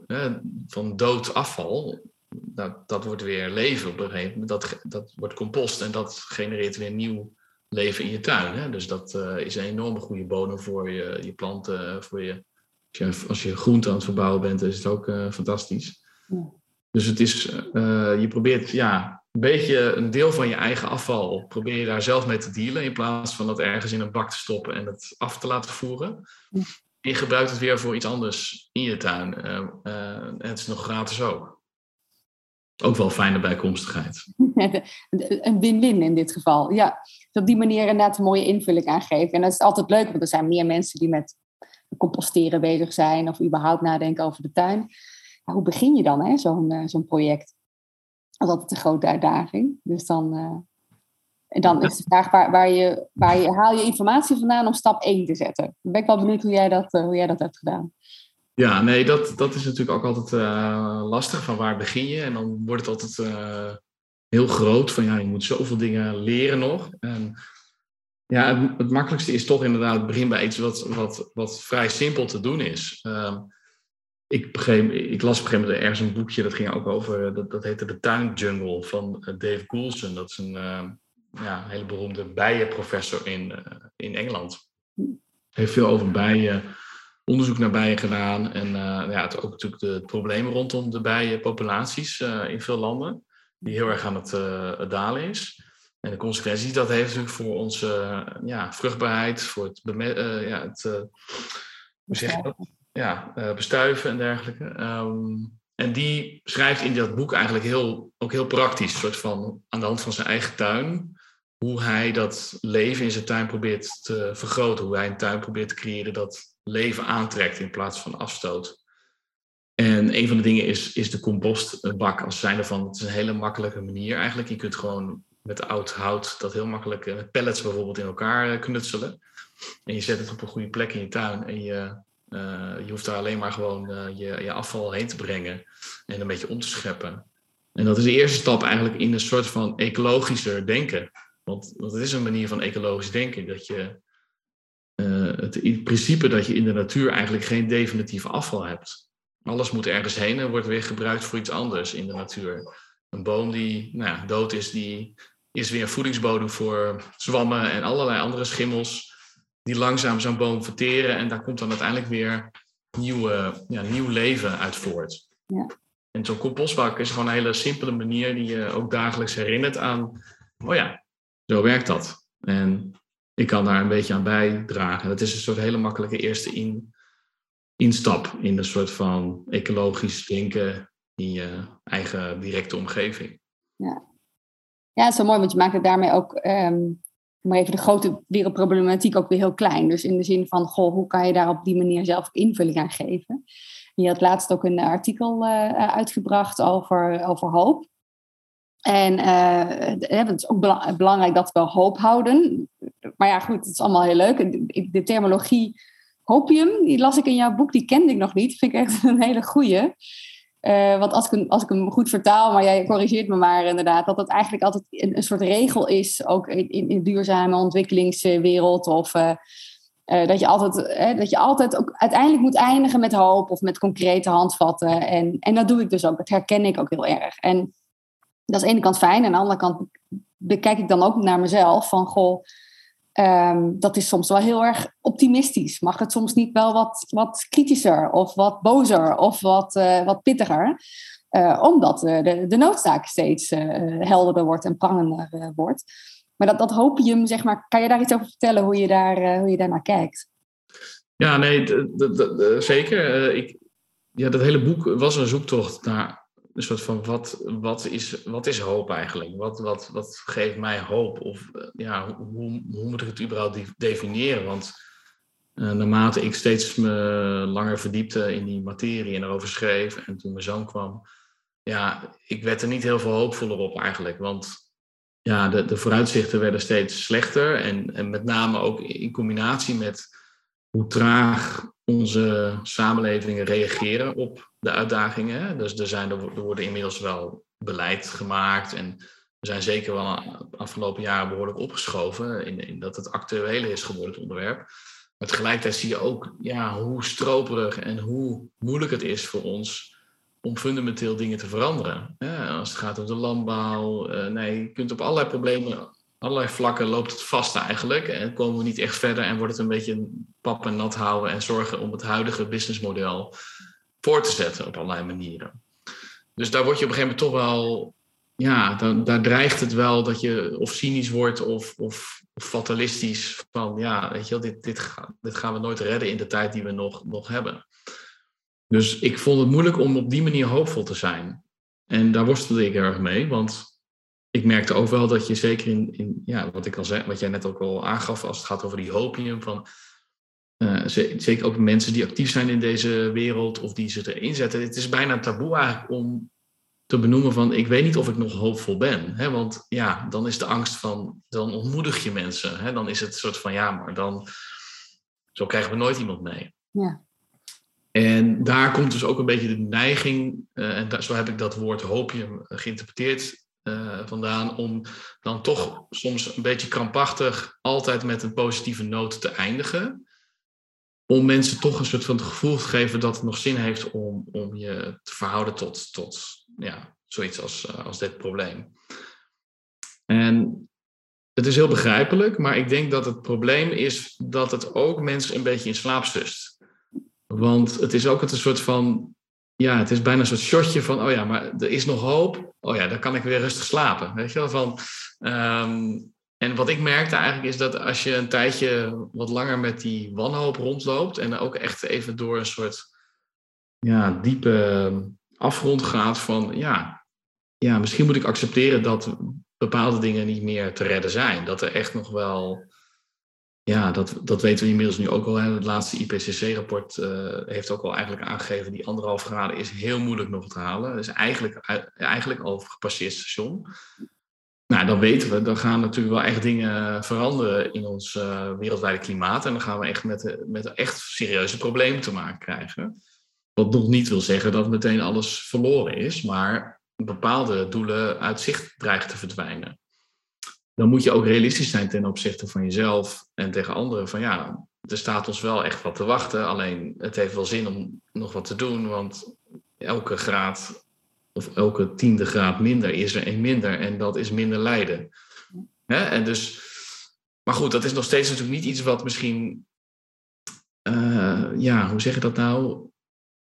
B: van dood afval. Dat, dat wordt weer leven op een gegeven moment. Dat, dat wordt compost en dat genereert weer nieuw leven in je tuin. Hè? Dus dat uh, is een enorme goede bodem voor je, je planten. Voor je, als, je, als groente aan het verbouwen bent, is het ook uh, fantastisch. Dus het is, uh, je probeert ja, een beetje een deel van je eigen afval, probeer je daar zelf mee te dealen, in plaats van dat ergens in een bak te stoppen en het af te laten voeren. Je gebruikt het weer voor iets anders in je tuin. Uh, uh, en het is nog gratis ook. Ook wel fijne bijkomstigheid. *laughs*
C: een win-win in dit geval. Ja, op die manier inderdaad een mooie invulling aangeven. En dat is altijd leuk, want er zijn meer mensen die met composteren bezig zijn of überhaupt nadenken over de tuin hoe begin je dan, zo'n uh, zo'n project? Dat is altijd een grote uitdaging. Dus dan, uh, en dan is de vraag, waar, waar, je, waar je, haal je informatie vandaan om stap 1 te zetten? Dan ben ik wel benieuwd hoe jij dat, uh, hoe jij dat hebt gedaan.
B: Ja, nee, dat, dat is natuurlijk ook altijd lastig. Van waar begin je? En dan wordt het altijd heel groot. Van ja, je moet zoveel dingen leren nog. En, ja, het, het, makkelijkste is toch inderdaad begin bij iets wat, wat, wat vrij simpel te doen is. Ehm, ik, ik las op een gegeven moment ergens een boekje, dat ging ook over, dat, dat heette De Tuinjungle van eh, Dave Coulson. Dat is een uh, ja, hele beroemde bijenprofessor in, in Engeland. Heeft veel over bijen, onderzoek naar bijen gedaan. En ja, het ook natuurlijk de problemen rondom de bijenpopulaties in veel landen. die heel erg aan het, dalen is. En de consequenties dat heeft natuurlijk voor onze ja, vruchtbaarheid, voor het, ja, het hoe zeg je dat? Ja, bestuiven en dergelijke. Ehm, en die schrijft in dat boek eigenlijk heel, ook heel praktisch, soort van aan de hand van zijn eigen tuin, hoe hij dat leven in zijn tuin probeert te vergroten, hoe hij een tuin probeert te creëren dat leven aantrekt in plaats van afstoot. En een van de dingen is, is de compostbak als zijnde van, het is een hele makkelijke manier eigenlijk. Je kunt gewoon met oud hout dat heel makkelijk, met eh, pellets bijvoorbeeld, in elkaar eh, knutselen. En je zet het op een goede plek in je tuin en je, uh, je hoeft daar alleen maar gewoon uh, je, je afval heen te brengen en een beetje om te scheppen. En dat is de eerste stap eigenlijk in een soort van ecologischer denken. Want, want het is een manier van ecologisch denken. Dat je uh, het principe dat je in de natuur eigenlijk geen definitief afval hebt. Alles moet ergens heen en wordt weer gebruikt voor iets anders in de natuur. Een boom die nou dood is, die is weer voedingsbodem voor zwammen en allerlei andere schimmels. Die langzaam zo'n boom verteren. En daar komt dan uiteindelijk weer nieuwe, ja, nieuw leven uit voort. Ja. En zo'n compostbak is gewoon een hele simpele manier die je ook dagelijks herinnert aan. Oh ja, zo werkt dat. En ik kan daar een beetje aan bijdragen. Dat is een soort hele makkelijke eerste in, instap in een soort van ecologisch denken in je eigen directe omgeving.
C: Ja, ja zo mooi, want je maakt het daarmee ook, um, maar even de grote wereldproblematiek ook weer heel klein. Dus in de zin van, goh, hoe kan je daar op die manier zelf invulling aan geven? Je had laatst ook een artikel uh, uitgebracht over, over hoop. En uh, het is ook belangrijk dat we hoop houden. Maar ja, goed, het is allemaal heel leuk. De terminologie hopium, die las ik in jouw boek, die kende ik nog niet. Vind ik echt *laughs* een hele goeie. Uh, want als ik, als ik hem goed vertaal, maar jij corrigeert me maar inderdaad, dat het eigenlijk altijd een, soort regel is, ook in, in de duurzame ontwikkelingswereld. Of uh, uh, dat, je altijd, dat je altijd ook uiteindelijk moet eindigen met hoop of met concrete handvatten. En, en dat doe ik dus ook. Dat herken ik ook heel erg. En dat is aan de ene kant fijn. En aan de andere kant bekijk ik dan ook naar mezelf van goh, um, dat is soms wel heel erg optimistisch. Mag het soms niet wel wat, wat kritischer of wat bozer of wat, uh, wat pittiger? Uh, omdat uh, de, de noodzaak steeds helderder wordt en prangender wordt. Maar dat, dat hopium, zeg maar, kan je daar iets over vertellen hoe je daar, hoe je daar naar kijkt?
B: Ja, nee, zeker. ik, ja, dat hele boek was een zoektocht naar een soort van wat, wat, is, wat is hoop eigenlijk? Wat, wat, wat geeft mij hoop? Of eh, ja, hoe, hoe moet ik het überhaupt definiëren? Want uh, naarmate ik steeds me langer verdiepte in die materie en erover schreef en toen mijn zoon kwam, ja, ik werd er niet heel veel hoopvoller op eigenlijk. Want ja, de, de vooruitzichten werden steeds slechter en, en met name ook in combinatie met hoe traag onze samenlevingen reageren op de uitdagingen. Dus er, zijn, er worden inmiddels wel beleid gemaakt en we zijn zeker wel afgelopen jaren behoorlijk opgeschoven in, dat het actuele is geworden, het onderwerp. Maar tegelijkertijd zie je ook ja, hoe stroperig en hoe moeilijk het is voor ons om fundamenteel dingen te veranderen. Ja, als het gaat om de landbouw, uh, nee, je kunt op allerlei problemen allerlei vlakken loopt het vast eigenlijk. En komen we niet echt verder en wordt het een beetje pap en nat houden en zorgen om het huidige businessmodel voor te zetten op allerlei manieren. Dus daar word je op een gegeven moment toch wel, ja, daar, daar dreigt het wel dat je of cynisch wordt of, of, fatalistisch van, ja, weet je wel, dit, dit, dit gaan we nooit redden in de tijd die we nog, nog hebben. Dus ik vond het moeilijk om op die manier hoopvol te zijn. En daar worstelde ik erg mee, want ik merkte ook wel dat je zeker in, in ja, wat ik al zei, wat jij net ook al aangaf, als het gaat over die hopium, van uh, zeker ook mensen die actief zijn in deze wereld of die ze erin zetten. Het is bijna taboe eigenlijk om te benoemen van ik weet niet of ik nog hoopvol ben. Hè? Want ja, dan is de angst van, dan ontmoedig je mensen. Hè? Dan is het een soort van ja, maar dan, zo krijgen we nooit iemand mee. Ja. En daar komt dus ook een beetje de neiging, uh, en zo heb ik dat woord hopium geïnterpreteerd, uh, vandaan om dan toch soms een beetje krampachtig altijd met een positieve noot te eindigen. Om mensen toch een soort van het gevoel te geven dat het nog zin heeft om, om je te verhouden tot, tot ja, zoiets als, uh, als dit probleem. En het is heel begrijpelijk, maar ik denk dat het probleem is dat het ook mensen een beetje in slaap stust. Want het is ook een soort van ja, het is bijna een soort shotje van, oh ja, maar er is nog hoop. Oh ja, dan kan ik weer rustig slapen. Weet je wel? Van, ehm, en wat ik merkte eigenlijk is dat als je een tijdje wat langer met die wanhoop rondloopt en ook echt even door een soort ja, diepe afgrond gaat van, ja, ja, misschien moet ik accepteren dat bepaalde dingen niet meer te redden zijn. Dat er echt nog wel ja, dat, dat weten we inmiddels nu ook al. Hè. Het laatste IPCC-rapport uh, heeft ook al eigenlijk aangegeven... die anderhalf graden is heel moeilijk nog te halen. Dat is eigenlijk, eigenlijk al gepasseerd station. Nou, dan weten we, dan gaan natuurlijk wel echt dingen veranderen in ons wereldwijde klimaat. En dan gaan we echt met, met echt serieuze problemen te maken krijgen. Wat nog niet wil zeggen dat meteen alles verloren is, maar bepaalde doelen uit zicht dreigen te verdwijnen dan moet je ook realistisch zijn ten opzichte van jezelf en tegen anderen. Van ja, er staat ons wel echt wat te wachten. Alleen het heeft wel zin om nog wat te doen. Want elke graad of elke tiende graad minder is er een minder. En dat is minder lijden. En dus, maar goed, dat is nog steeds natuurlijk niet iets wat misschien, uh, ja, hoe zeg je dat nou?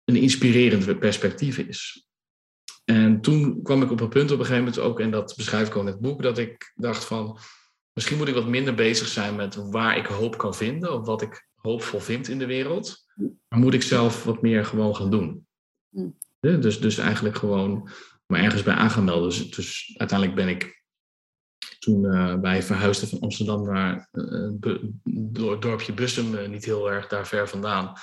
B: Een inspirerend perspectief is. En toen kwam ik op een punt op een gegeven moment ook, en dat beschrijf ik ook in het boek, dat ik dacht van, misschien moet ik wat minder bezig zijn met waar ik hoop kan vinden, of wat ik hoopvol vind in de wereld. Maar moet ik zelf wat meer gewoon gaan doen. Mm. Dus, dus eigenlijk gewoon me ergens bij aan gaan melden. Dus, dus uiteindelijk ben ik toen uh, wij verhuisden van Amsterdam naar uh, het dorpje Bussum, uh, niet heel erg daar ver vandaan.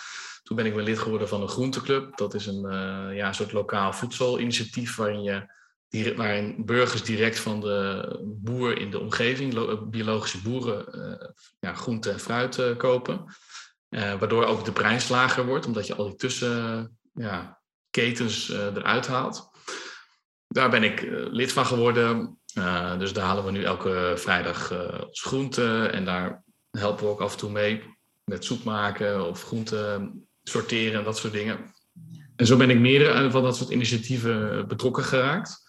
B: Toen ben ik weer lid geworden van een groenteclub. Dat is een uh, ja, soort lokaal voedselinitiatief waarin, je, burgers direct van de boer in de omgeving, biologische boeren, uh, ja, groente en fruit uh, kopen. waardoor ook de prijs lager wordt, omdat je al die tussenketens ja, ketens, eruit haalt. Daar ben ik lid van geworden. dus daar halen we nu elke vrijdag ons groente en daar helpen we ook af en toe mee met soep maken of groente sorteren en dat soort dingen. En zo ben ik meer van dat soort initiatieven betrokken geraakt.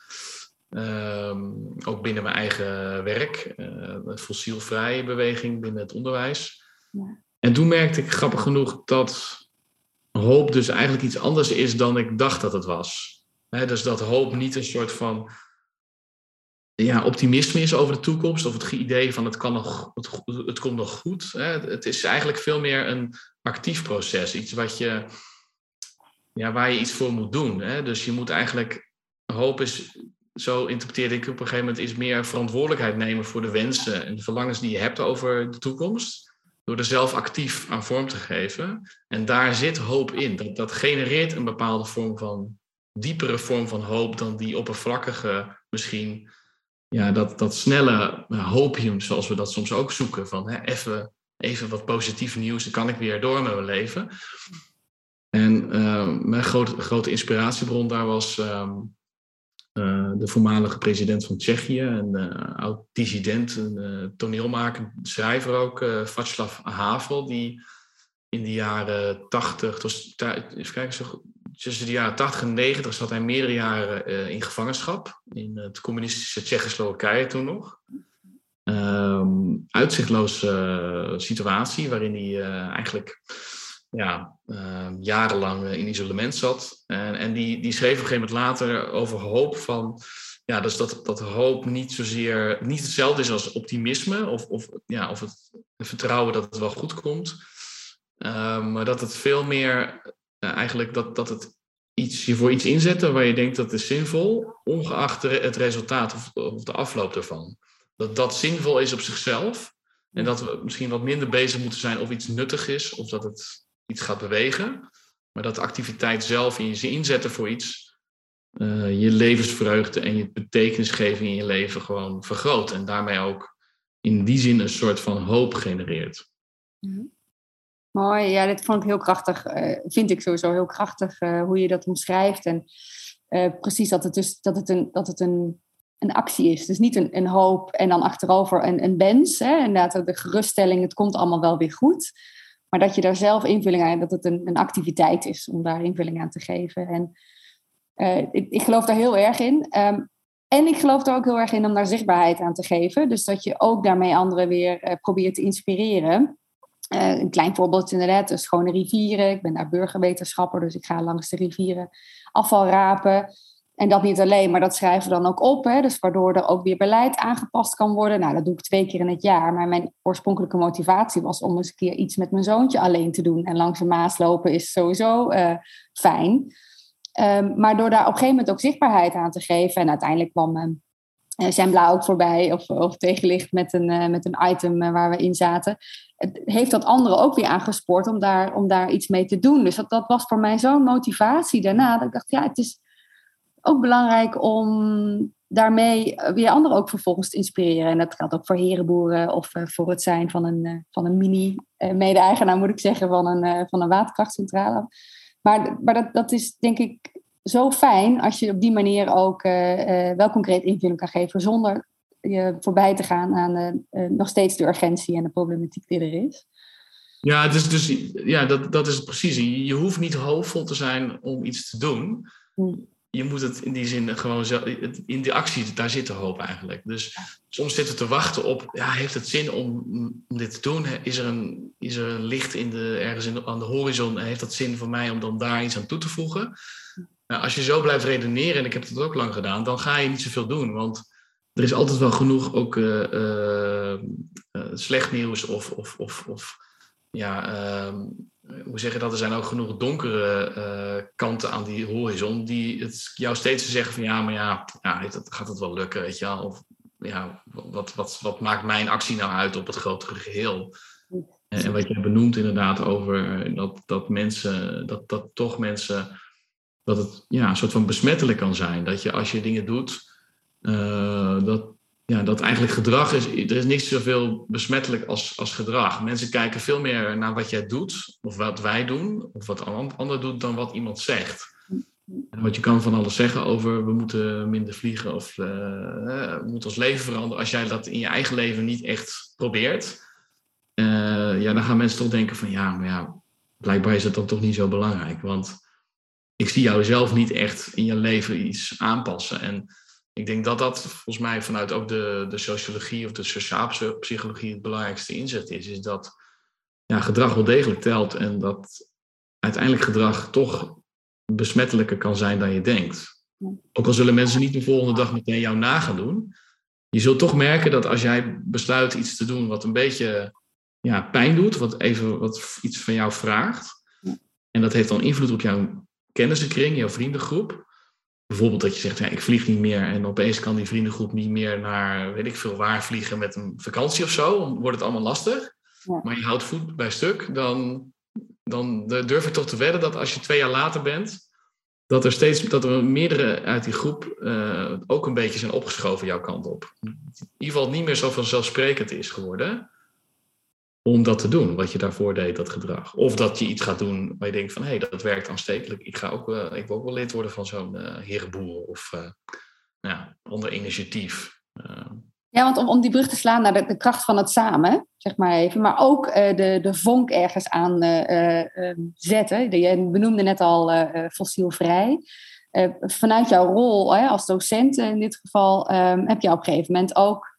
B: Ehm, ook binnen mijn eigen werk, uh, fossielvrije beweging binnen het onderwijs. Ja. En toen merkte ik grappig genoeg dat hoop dus eigenlijk iets anders is dan ik dacht dat het was. dus dat hoop niet een soort van ja, optimisme is over de toekomst of het idee van het, kan nog, het, het komt nog goed. Het is eigenlijk veel meer een actief proces. Iets wat je, ja, waar je iets voor moet doen. Hè? Dus je moet eigenlijk, hoop is, zo interpreteerde ik op een gegeven moment, is meer verantwoordelijkheid nemen voor de wensen en de verlangens die je hebt over de toekomst. Door er zelf actief aan vorm te geven. En daar zit hoop in. Dat, dat genereert een bepaalde vorm van, diepere vorm van hoop dan die oppervlakkige, misschien, ja, dat, dat snelle hopium, zoals we dat soms ook zoeken. Van hè, even even wat positief nieuws, dan kan ik weer door met mijn leven. En uh, mijn grote, grote inspiratiebron daar was uh, uh, de voormalige president van Tsjechië, een uh, oud-dissident, een toneelmaker, schrijver ook, Václav Havel, die in de jaren 80, was, even kijken, zo, tussen de jaren 80 en 90 zat hij meerdere jaren in gevangenschap in het communistische Tsjechoslowakije toen nog um, uitzichtloze situatie waarin hij uh, eigenlijk ja, uh, jarenlang in isolement zat. En, en die, die schreef op een gegeven moment later over hoop van. Ja, dus dat, dat hoop niet zozeer niet hetzelfde is als optimisme of, of, ja, of het vertrouwen dat het wel goed komt. Um, maar dat het veel meer eigenlijk dat, dat het iets, je voor iets inzetten waar je denkt dat is zinvol, ongeacht het resultaat of, of de afloop ervan dat dat zinvol is op zichzelf. En dat we misschien wat minder bezig moeten zijn of iets nuttig is of dat het iets gaat bewegen. Maar dat de activiteit zelf in je inzetten voor iets, uh, je levensvreugde en je betekenisgeving in je leven gewoon vergroot. En daarmee ook in die zin een soort van hoop genereert.
C: Mhm. Mooi, ja, dit vond ik heel krachtig. Uh, vind ik sowieso heel krachtig uh, hoe je dat omschrijft. En precies dat het dus dat het een, dat het een een actie is. Dus niet een, een hoop en dan achterover een, een wens. Hè? Inderdaad, de geruststelling, het komt allemaal wel weer goed. Maar dat je daar zelf invulling aan, dat het een, een activiteit is om daar invulling aan te geven. En uh, ik, ik, geloof daar heel erg in. Um, en ik geloof er ook heel erg in om daar zichtbaarheid aan te geven. Dus dat je ook daarmee anderen weer uh, probeert te inspireren. een klein voorbeeld inderdaad, de schone rivieren. Ik ben daar burgerwetenschapper, dus ik ga langs de rivieren afval rapen. En dat niet alleen, maar dat schrijven we dan ook op. Hè? Dus waardoor er ook weer beleid aangepast kan worden. Nou, dat doe ik twee keer in het jaar. Maar mijn oorspronkelijke motivatie was om eens een keer iets met mijn zoontje alleen te doen. En langs de Maas lopen is sowieso uh, fijn. Um, maar door daar op een gegeven moment ook zichtbaarheid aan te geven. En uiteindelijk kwam uh, Zembla ook voorbij. Of, of tegenlicht met een, uh, met een item waar we in zaten. Het heeft dat anderen ook weer aangespoord om daar, om daar iets mee te doen. Dus dat, dat was voor mij zo'n motivatie daarna. Dat ik dacht, ja, het is ook belangrijk om daarmee weer anderen ook vervolgens te inspireren. En dat geldt ook voor herenboeren of uh, voor het zijn van een, uh, van een mini-mede-eigenaar, moet ik zeggen, van een, van een waterkrachtcentrale. Maar, maar dat, dat is denk ik zo fijn als je op die manier ook wel concreet invulling kan geven, zonder je voorbij te gaan aan nog steeds de urgentie en de problematiek die er is.
B: Ja, dus, dus, ja dat, dat is het precies. Je, je hoeft niet hoopvol te zijn om iets te doen. Hmm je moet het in die zin gewoon zo, in die actie, daar zit de hoop eigenlijk. Dus soms zitten we te wachten op, ja, heeft het zin om, om dit te doen? Is er een, is er een licht in de, ergens in aan de horizon? Heeft dat zin voor mij om dan daar iets aan toe te voegen? Nou, als je zo blijft redeneren, en ik heb dat ook lang gedaan, dan ga je niet zoveel doen. Want er is altijd wel genoeg ook uh, uh, uh, slecht nieuws of, of, of, of ja, ehm, hoe zeg je dat? Er zijn ook genoeg donkere uh, kanten aan die horizon die het jou steeds zeggen van ja, maar ja, ja gaat het wel lukken, weet je wel? Of ja, wat, wat, wat maakt mijn actie nou uit op het grotere geheel? En, wat je benoemt inderdaad over dat, dat mensen, dat, dat toch mensen, dat het ja, een soort van besmettelijk kan zijn. Dat je als je dingen doet, dat, ja, dat eigenlijk gedrag is, er is niks zoveel besmettelijk als, als gedrag. Mensen kijken veel meer naar wat jij doet, of wat wij doen, of wat een ander doet, dan wat iemand zegt. Wat je kan van alles zeggen over we moeten minder vliegen of uh, we moeten ons leven veranderen. Als jij dat in je eigen leven niet echt probeert, uh, ja, dan gaan mensen toch denken van ja, maar ja, blijkbaar is het dan toch niet zo belangrijk. Want ik zie jou zelf niet echt in je leven iets aanpassen. En ik denk dat dat volgens mij vanuit ook de, de sociologie of de sociale psychologie het belangrijkste inzet is. Is dat ja, gedrag wel degelijk telt en dat uiteindelijk gedrag toch besmettelijker kan zijn dan je denkt. Ook al zullen mensen niet de volgende dag meteen jou na gaan doen. Je zult toch merken dat als jij besluit iets te doen wat een beetje ja, pijn doet, wat even wat iets van jou vraagt. En dat heeft dan invloed op jouw kennissenkring, jouw vriendengroep bijvoorbeeld dat je zegt, ja, ik vlieg niet meer en opeens kan die vriendengroep niet meer naar, weet ik veel waar, vliegen met een vakantie of zo, dan wordt het allemaal lastig. Ja. Maar je houdt voet bij stuk, dan, dan durf ik toch te wedden dat als je twee jaar later bent, dat er steeds, dat er meerdere uit die groep uh, ook een beetje zijn opgeschoven jouw kant op. In ieder geval niet meer zo vanzelfsprekend is geworden om dat te doen, wat je daarvoor deed, dat gedrag. Of dat je iets gaat doen waar je denkt van, hé, hey, dat werkt aanstekelijk. Ik, ga ook, ik wil ook wel lid worden van zo'n uh, herenboer of uh, ja, ander initiatief.
C: Ja, want om, die brug te slaan naar de, kracht van het samen, zeg maar even, maar ook de, de vonk ergens aan ehm, zetten. Je benoemde net al fossielvrij. vanuit jouw rol als docent in dit geval, ehm, heb je op een gegeven moment ook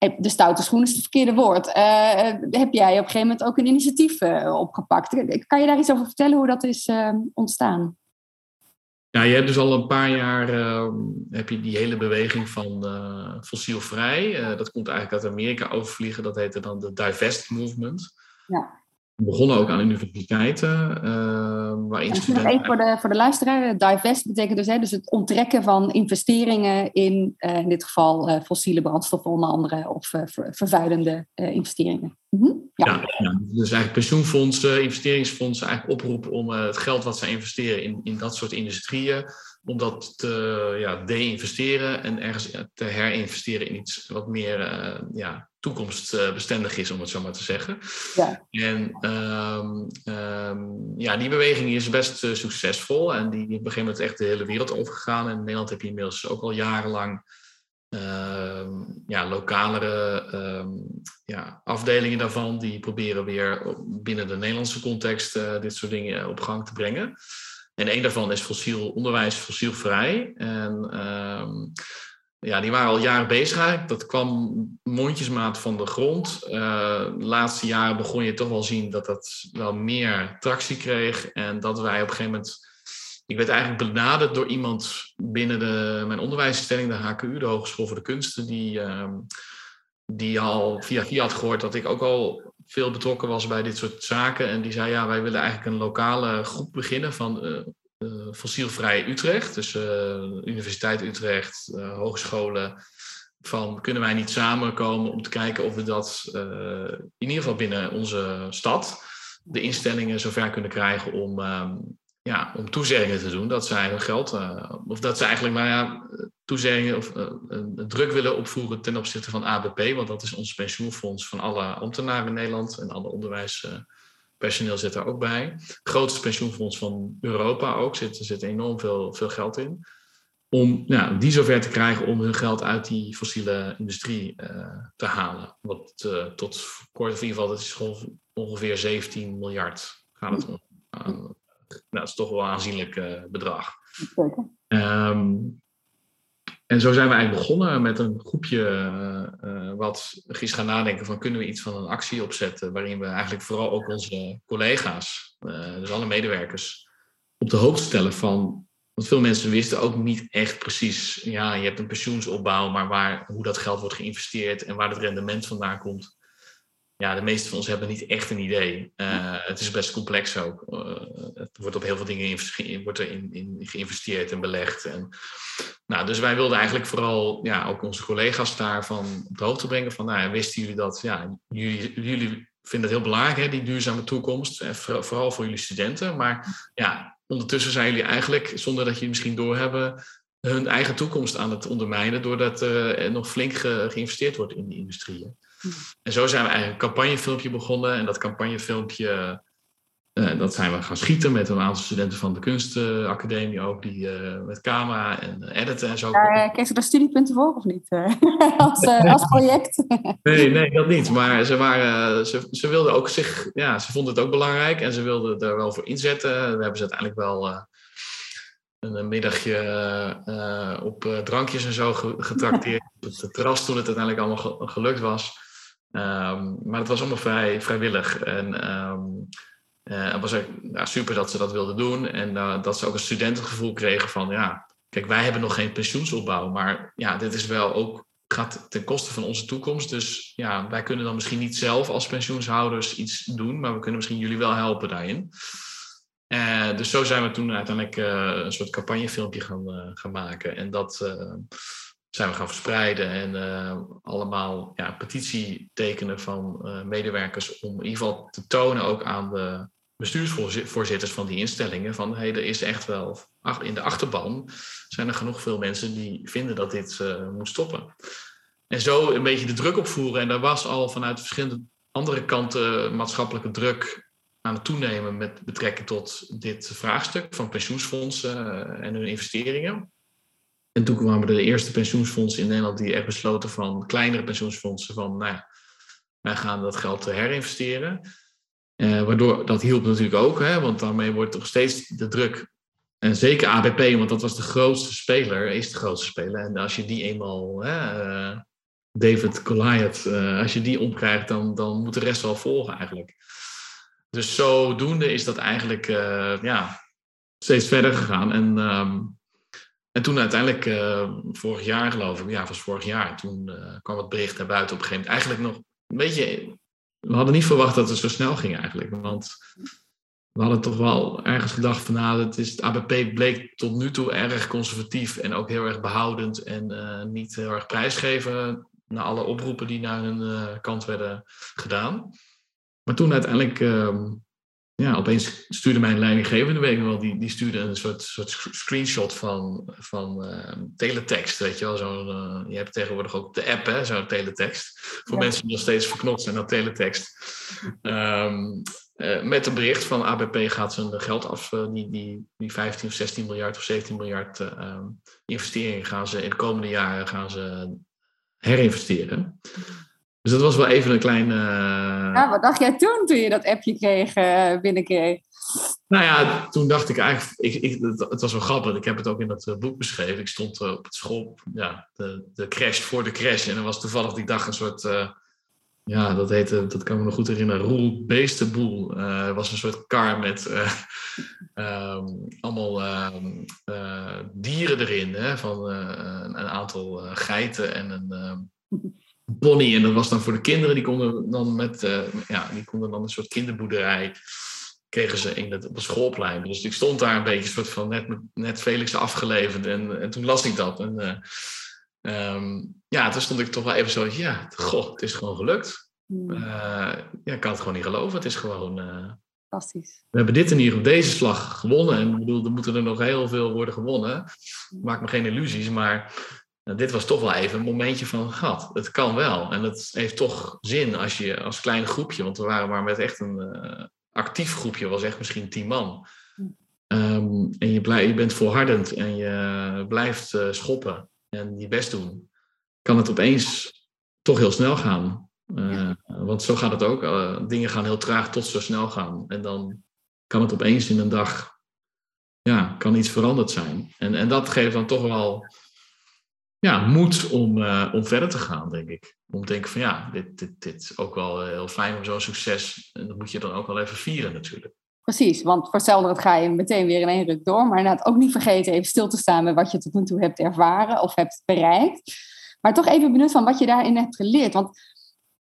C: de stoute schoen is het verkeerde woord. Uh, heb jij op een gegeven moment ook een initiatief uh, opgepakt? Kan je daar iets over vertellen hoe dat is uh, ontstaan?
B: Ja, je hebt dus al een paar jaar ehm, heb je die hele beweging van fossielvrij. dat komt eigenlijk uit Amerika overvliegen. Dat heette dan de Divest Movement. Ja begonnen ook aan universiteiten. Uh, waarin
C: studenten... Even voor de, voor de luisteraar. Divest betekent dus, hè, dus het onttrekken van investeringen in, uh, in dit geval uh, fossiele brandstoffen onder andere, of vervuilende investeringen. Mm -hmm.
B: ja. Ja, ja. dus eigenlijk pensioenfondsen, investeringsfondsen eigenlijk oproepen om het geld wat zij investeren in, in dat soort industrieën om dat te ja, de-investeren en ergens te herinvesteren in iets wat meer ja, toekomstbestendig is, om het zo maar te zeggen. Ja. En um, um, ja, die beweging is best uh, succesvol en die, die op een gegeven moment echt de hele wereld overgegaan. En in Nederland heb je inmiddels ook al jarenlang uh, ja, lokalere ja, afdelingen daarvan, die proberen weer binnen de Nederlandse context uh, dit soort dingen op gang te brengen. En een daarvan is fossiel onderwijs, fossielvrij. En ja, die waren al jaren bezig Dat kwam mondjesmaat van de grond. de laatste jaren begon je toch wel zien dat dat wel meer tractie kreeg. En dat wij op een gegeven moment ik werd eigenlijk benaderd door iemand binnen de, mijn onderwijsinstelling, de HKU, de Hogeschool voor de Kunsten, die, ehm, die al via via had gehoord dat ik ook al veel betrokken was bij dit soort zaken. En die zei, ja, wij willen eigenlijk een lokale groep beginnen van uh, fossielvrij Utrecht. Dus uh, Universiteit Utrecht, hogescholen. Van kunnen wij niet samenkomen om te kijken of we dat in ieder geval binnen onze stad de instellingen zover kunnen krijgen om ehm, ja, om toezeggingen te doen dat zij hun geld, of dat ze eigenlijk maar ja, toezeggingen of een druk willen opvoeren ten opzichte van ABP, want dat is ons pensioenfonds van alle ambtenaren in Nederland en alle onderwijspersoneel zit daar ook bij. Het grootste pensioenfonds van Europa ook, zit, er zit enorm veel, veel geld in. Om ja, die zover te krijgen om hun geld uit die fossiele industrie uh, te halen. Wat tot kort in ieder geval, dat is ongeveer 17 miljard gaat het om nou, dat is toch wel een aanzienlijk uh, bedrag. Um, en zo zijn we eigenlijk begonnen met een groepje uh, wat is gaan nadenken van kunnen we iets van een actie opzetten waarin we eigenlijk vooral ook onze collega's, dus alle medewerkers, op de hoogte stellen van, want veel mensen wisten ook niet echt precies, ja je hebt een pensioensopbouw, maar waar, hoe dat geld wordt geïnvesteerd en waar het rendement vandaan komt ja, de meeste van ons hebben niet echt een idee. Uh, het is best complex ook. Uh, het wordt op heel veel dingen in, wordt er in, in geïnvesteerd en belegd. En, nou, dus wij wilden eigenlijk vooral ja, ook onze collega's daarvan op de hoogte brengen. Van, nou, wisten jullie dat? Ja, jullie, jullie vinden het heel belangrijk, hè, die duurzame toekomst. En vooral voor jullie studenten. Maar ja, ondertussen zijn jullie eigenlijk, zonder dat jullie misschien doorhebben, hun eigen toekomst aan het ondermijnen. Doordat er nog flink geïnvesteerd wordt in die industrieën. *laughs* En zo zijn we eigenlijk een campagnefilmpje begonnen. En dat campagnefilmpje, uh, dat zijn we gaan schieten met een aantal studenten van de kunstacademie ook, die uh, met camera en editen en zo.
C: Uh, kreeg ze daar studiepunten voor of niet? *laughs* als, als project? *laughs*
B: nee, nee, dat niet. Maar ze, waren, ze, ze wilden ook zich, ja, ze vonden het ook belangrijk en ze wilden er wel voor inzetten. We hebben ze uiteindelijk wel een middagje op drankjes en zo getrakteerd. op het terras toen het uiteindelijk allemaal gelukt was. Um, maar het was allemaal vrij vrijwillig. En um, uh, het was nou, super dat ze dat wilden doen. En uh, dat ze ook een studentengevoel kregen van, ja, kijk, wij hebben nog geen pensioensopbouw. Maar ja, dit is wel ook, gaat ten koste van onze toekomst. Dus ja, wij kunnen dan misschien niet zelf als pensioenshouders iets doen. Maar we kunnen misschien jullie wel helpen daarin. Uh, dus zo zijn we toen uiteindelijk een soort campagnefilmpje gaan, gaan maken. En dat zijn we gaan verspreiden en uh, allemaal ja, petitie tekenen van uh, medewerkers om in ieder geval te tonen ook aan de bestuursvoorzitters van die instellingen van hey, er is echt wel in de achterban zijn er genoeg veel mensen die vinden dat dit uh, moet stoppen. En zo een beetje de druk opvoeren en daar was al vanuit verschillende andere kanten maatschappelijke druk aan het toenemen met betrekking tot dit vraagstuk van pensioensfondsen en hun investeringen. En toen kwamen er de eerste pensioensfondsen in Nederland die echt besloten van kleinere pensioensfondsen van, nou ja, wij gaan dat geld herinvesteren. Uh, waardoor dat hielp natuurlijk ook, hè, want daarmee wordt toch steeds de druk. En zeker ABP, want dat was de grootste speler, is de grootste speler. En als je die eenmaal, hè, uh, David Goliath, uh, als je die omkrijgt, dan, dan moet de rest wel volgen eigenlijk. Dus zodoende is dat eigenlijk ja, steeds verder gegaan. En um, en toen uiteindelijk, uh, vorig jaar geloof ik, ja, was vorig jaar, toen uh, kwam het bericht naar buiten op een gegeven moment. Eigenlijk nog een beetje, we hadden niet verwacht dat het zo snel ging eigenlijk. Want we hadden toch wel ergens gedacht van, nou, het, is, het ABP bleek tot nu toe erg conservatief en ook heel erg behoudend en uh, niet heel erg prijsgeven naar alle oproepen die naar hun kant werden gedaan. Maar toen uiteindelijk ehm, ja, opeens stuurde mijn leidinggevende, weet ik wel, die, die stuurde een soort, soort screenshot van, van uh, teletext, weet je wel. Zo, uh, je hebt tegenwoordig ook de app, hè, zo'n teletext. Voor mensen die nog steeds verknopt zijn aan teletext. Um, uh, met een bericht van ABP gaat zijn geld af, die, die, die 15 of 16 miljard of 17 miljard um, investeringen gaan ze in de komende jaren gaan ze herinvesteren. Dus dat was wel even een klein...
C: Ja, wat dacht jij toen, toen je dat appje kreeg, binnenkreeg?
B: Nou ja, toen dacht ik eigenlijk, ik, ik, het, was wel grappig, ik heb het ook in dat boek beschreven. Ik stond op het school, ja, de, de crash voor de crash. En er was toevallig die dag een soort ja, dat heette, dat kan ik me nog goed herinneren, Roel Beestenboel. Uh, was een soort kar met uh, um, *laughs* allemaal uh, dieren erin. Hè, van een, een, aantal geiten en een *laughs* pony. En dat was dan voor de kinderen, die konden dan met, ja, die konden dan een soort kinderboerderij kregen ze in het, op het schoolplein. Dus ik stond daar een beetje soort van net, net Felix afgeleverd. En, en toen las ik dat. En, Um, ja, toen stond ik toch wel even zo, ja, goh, het is gewoon gelukt. Uh, ja, ik kan het gewoon niet geloven. Het is gewoon.
C: Fantastisch.
B: We hebben dit in ieder geval deze slag gewonnen. En ik bedoel, er moeten er nog heel veel worden gewonnen. Maak me geen illusies, maar uh, dit was toch wel even een momentje van, gat, het kan wel. En het heeft toch zin als je als klein groepje, want we waren maar met echt een actief groepje, was echt misschien tien man. Um, en je, blij, je bent volhardend en je blijft schoppen en je best doen, kan het opeens toch heel snel gaan. Uh, want zo gaat het ook. Uh, dingen gaan heel traag tot ze snel gaan. En dan kan het opeens in een dag, ja, kan iets veranderd zijn. En, en dat geeft dan toch wel ja, moed om, uh, om verder te gaan, denk ik. Om te denken van ja, dit, dit, dit is ook wel heel fijn om zo'n succes. En dat moet je dan ook wel even vieren natuurlijk.
C: Precies, want voor hetzelfde ga je meteen weer in één ruk door. Maar inderdaad ook niet vergeten even stil te staan met wat je tot nu toe hebt ervaren of hebt bereikt. Maar toch even benieuwd van wat je daarin hebt geleerd. Want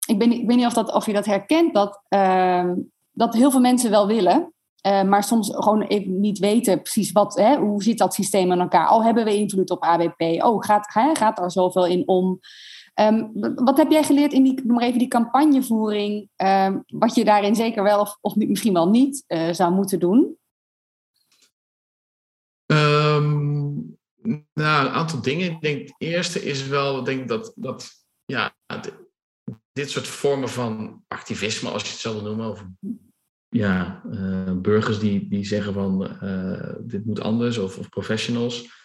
C: ik, ben, ik weet niet of, dat, of je dat herkent, dat, uh, dat heel veel mensen wel willen. Uh, maar soms gewoon even niet weten precies wat, hè, hoe zit dat systeem in elkaar. Oh, hebben we invloed op ABP? Oh, gaat, hè, gaat daar zoveel in om? Um, wat heb jij geleerd in die, maar even die campagnevoering, um, wat je daarin zeker wel of, misschien wel niet uh, zou moeten doen?
B: Um, nou, een aantal dingen. Ik denk, het eerste is wel, denk dat, dat ja, dit soort vormen van activisme, als je het zo noemen, of ja, uh, burgers die, die zeggen van uh, dit moet anders, of, of professionals.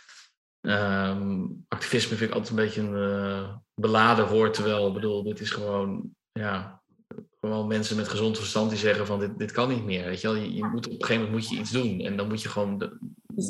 B: Um, activisme vind ik altijd een beetje een uh, beladen woord, terwijl ik bedoel, dit is gewoon, ja, gewoon mensen met gezond verstand die zeggen van dit, dit kan niet meer. Weet je, wel? Je, moet, op een gegeven moment moet je iets doen en dan moet je gewoon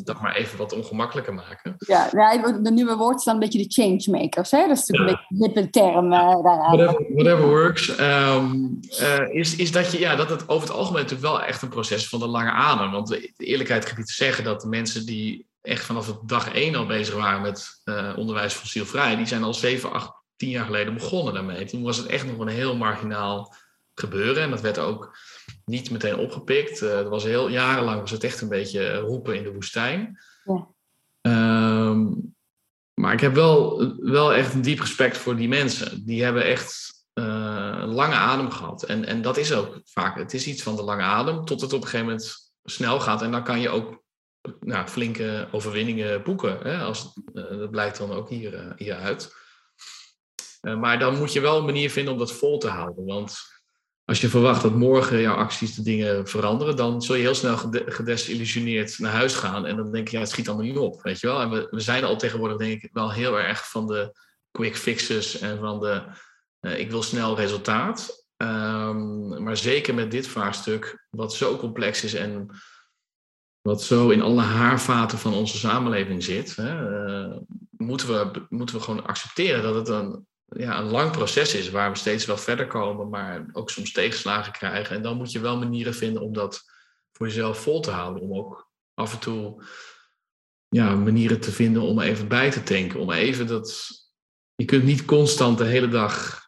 B: dat maar even wat ongemakkelijker maken.
C: Ja, ja de nieuwe woord is dan een beetje de changemakers. Hè? Dat is natuurlijk ja. een beetje een term uh, daaraan.
B: Whatever, whatever works. Um, uh, is, is dat, je, ja, dat het over het algemeen natuurlijk wel echt een proces van de lange adem. Want de, de eerlijkheid gebied te zeggen dat de mensen die echt vanaf het dag één al bezig waren met uh, onderwijs fossielvrij, die zijn al 7, 8, 10 jaar geleden begonnen daarmee. Toen was het echt nog een heel marginaal gebeuren. En dat werd ook niet meteen opgepikt. Uh, er was heel jarenlang was het echt een beetje roepen in de woestijn. Ja. Um, maar ik heb wel, wel echt een diep respect voor die mensen. Die hebben echt uh, een lange adem gehad. En, en dat is ook vaak, het is iets van de lange adem, tot het op een gegeven moment snel gaat. En dan kan je ook nou, flinke overwinningen boeken. Hè, als, uh, dat blijkt dan ook hier, uh, hieruit. maar dan moet je wel een manier vinden om dat vol te houden. Want als je verwacht dat morgen jouw acties de dingen veranderen, dan zul je heel snel gedesillusioneerd naar huis gaan. En dan denk je, ja, het schiet allemaal niet op, weet je wel. En we, we zijn al tegenwoordig, denk ik, wel heel erg van de quick fixes en van de, uh, ik wil snel resultaat. Um, maar zeker met dit vraagstuk, wat zo complex is en wat zo in alle haarvaten van onze samenleving zit, hè, uh, moeten, we, moeten we gewoon accepteren dat het een ja, een lang proces is waar we steeds wel verder komen, maar ook soms tegenslagen krijgen. En dan moet je wel manieren vinden om dat voor jezelf vol te houden. Om ook af en toe ja, manieren te vinden om even bij te tanken. Om even dat. Je kunt niet constant de hele dag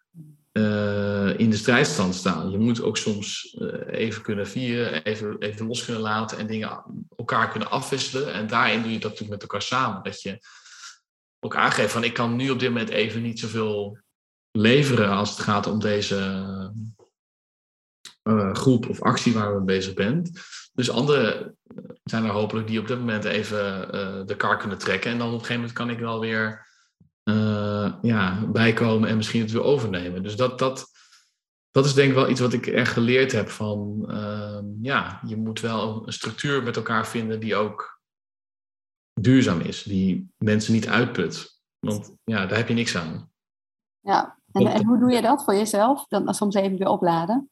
B: uh, in de strijdstand staan. Je moet ook soms uh, even kunnen vieren, even, even los kunnen laten en dingen elkaar kunnen afwisselen. En daarin doe je dat natuurlijk met elkaar samen. Dat je ook aangeven van ik kan nu op dit moment even niet zoveel leveren als het gaat om deze uh, groep of actie waar we bezig bent. Dus anderen zijn er hopelijk die op dit moment even uh, de kar kunnen trekken. En dan op een gegeven moment kan ik wel weer ja, bijkomen en misschien het weer overnemen. Dus dat, dat, dat is denk ik wel iets wat ik echt geleerd heb van ja, je moet wel een structuur met elkaar vinden die ook duurzaam is, die mensen niet uitput. Want ja, daar heb je niks aan.
C: Ja, En, en hoe doe je dat voor jezelf? Dan soms even weer opladen?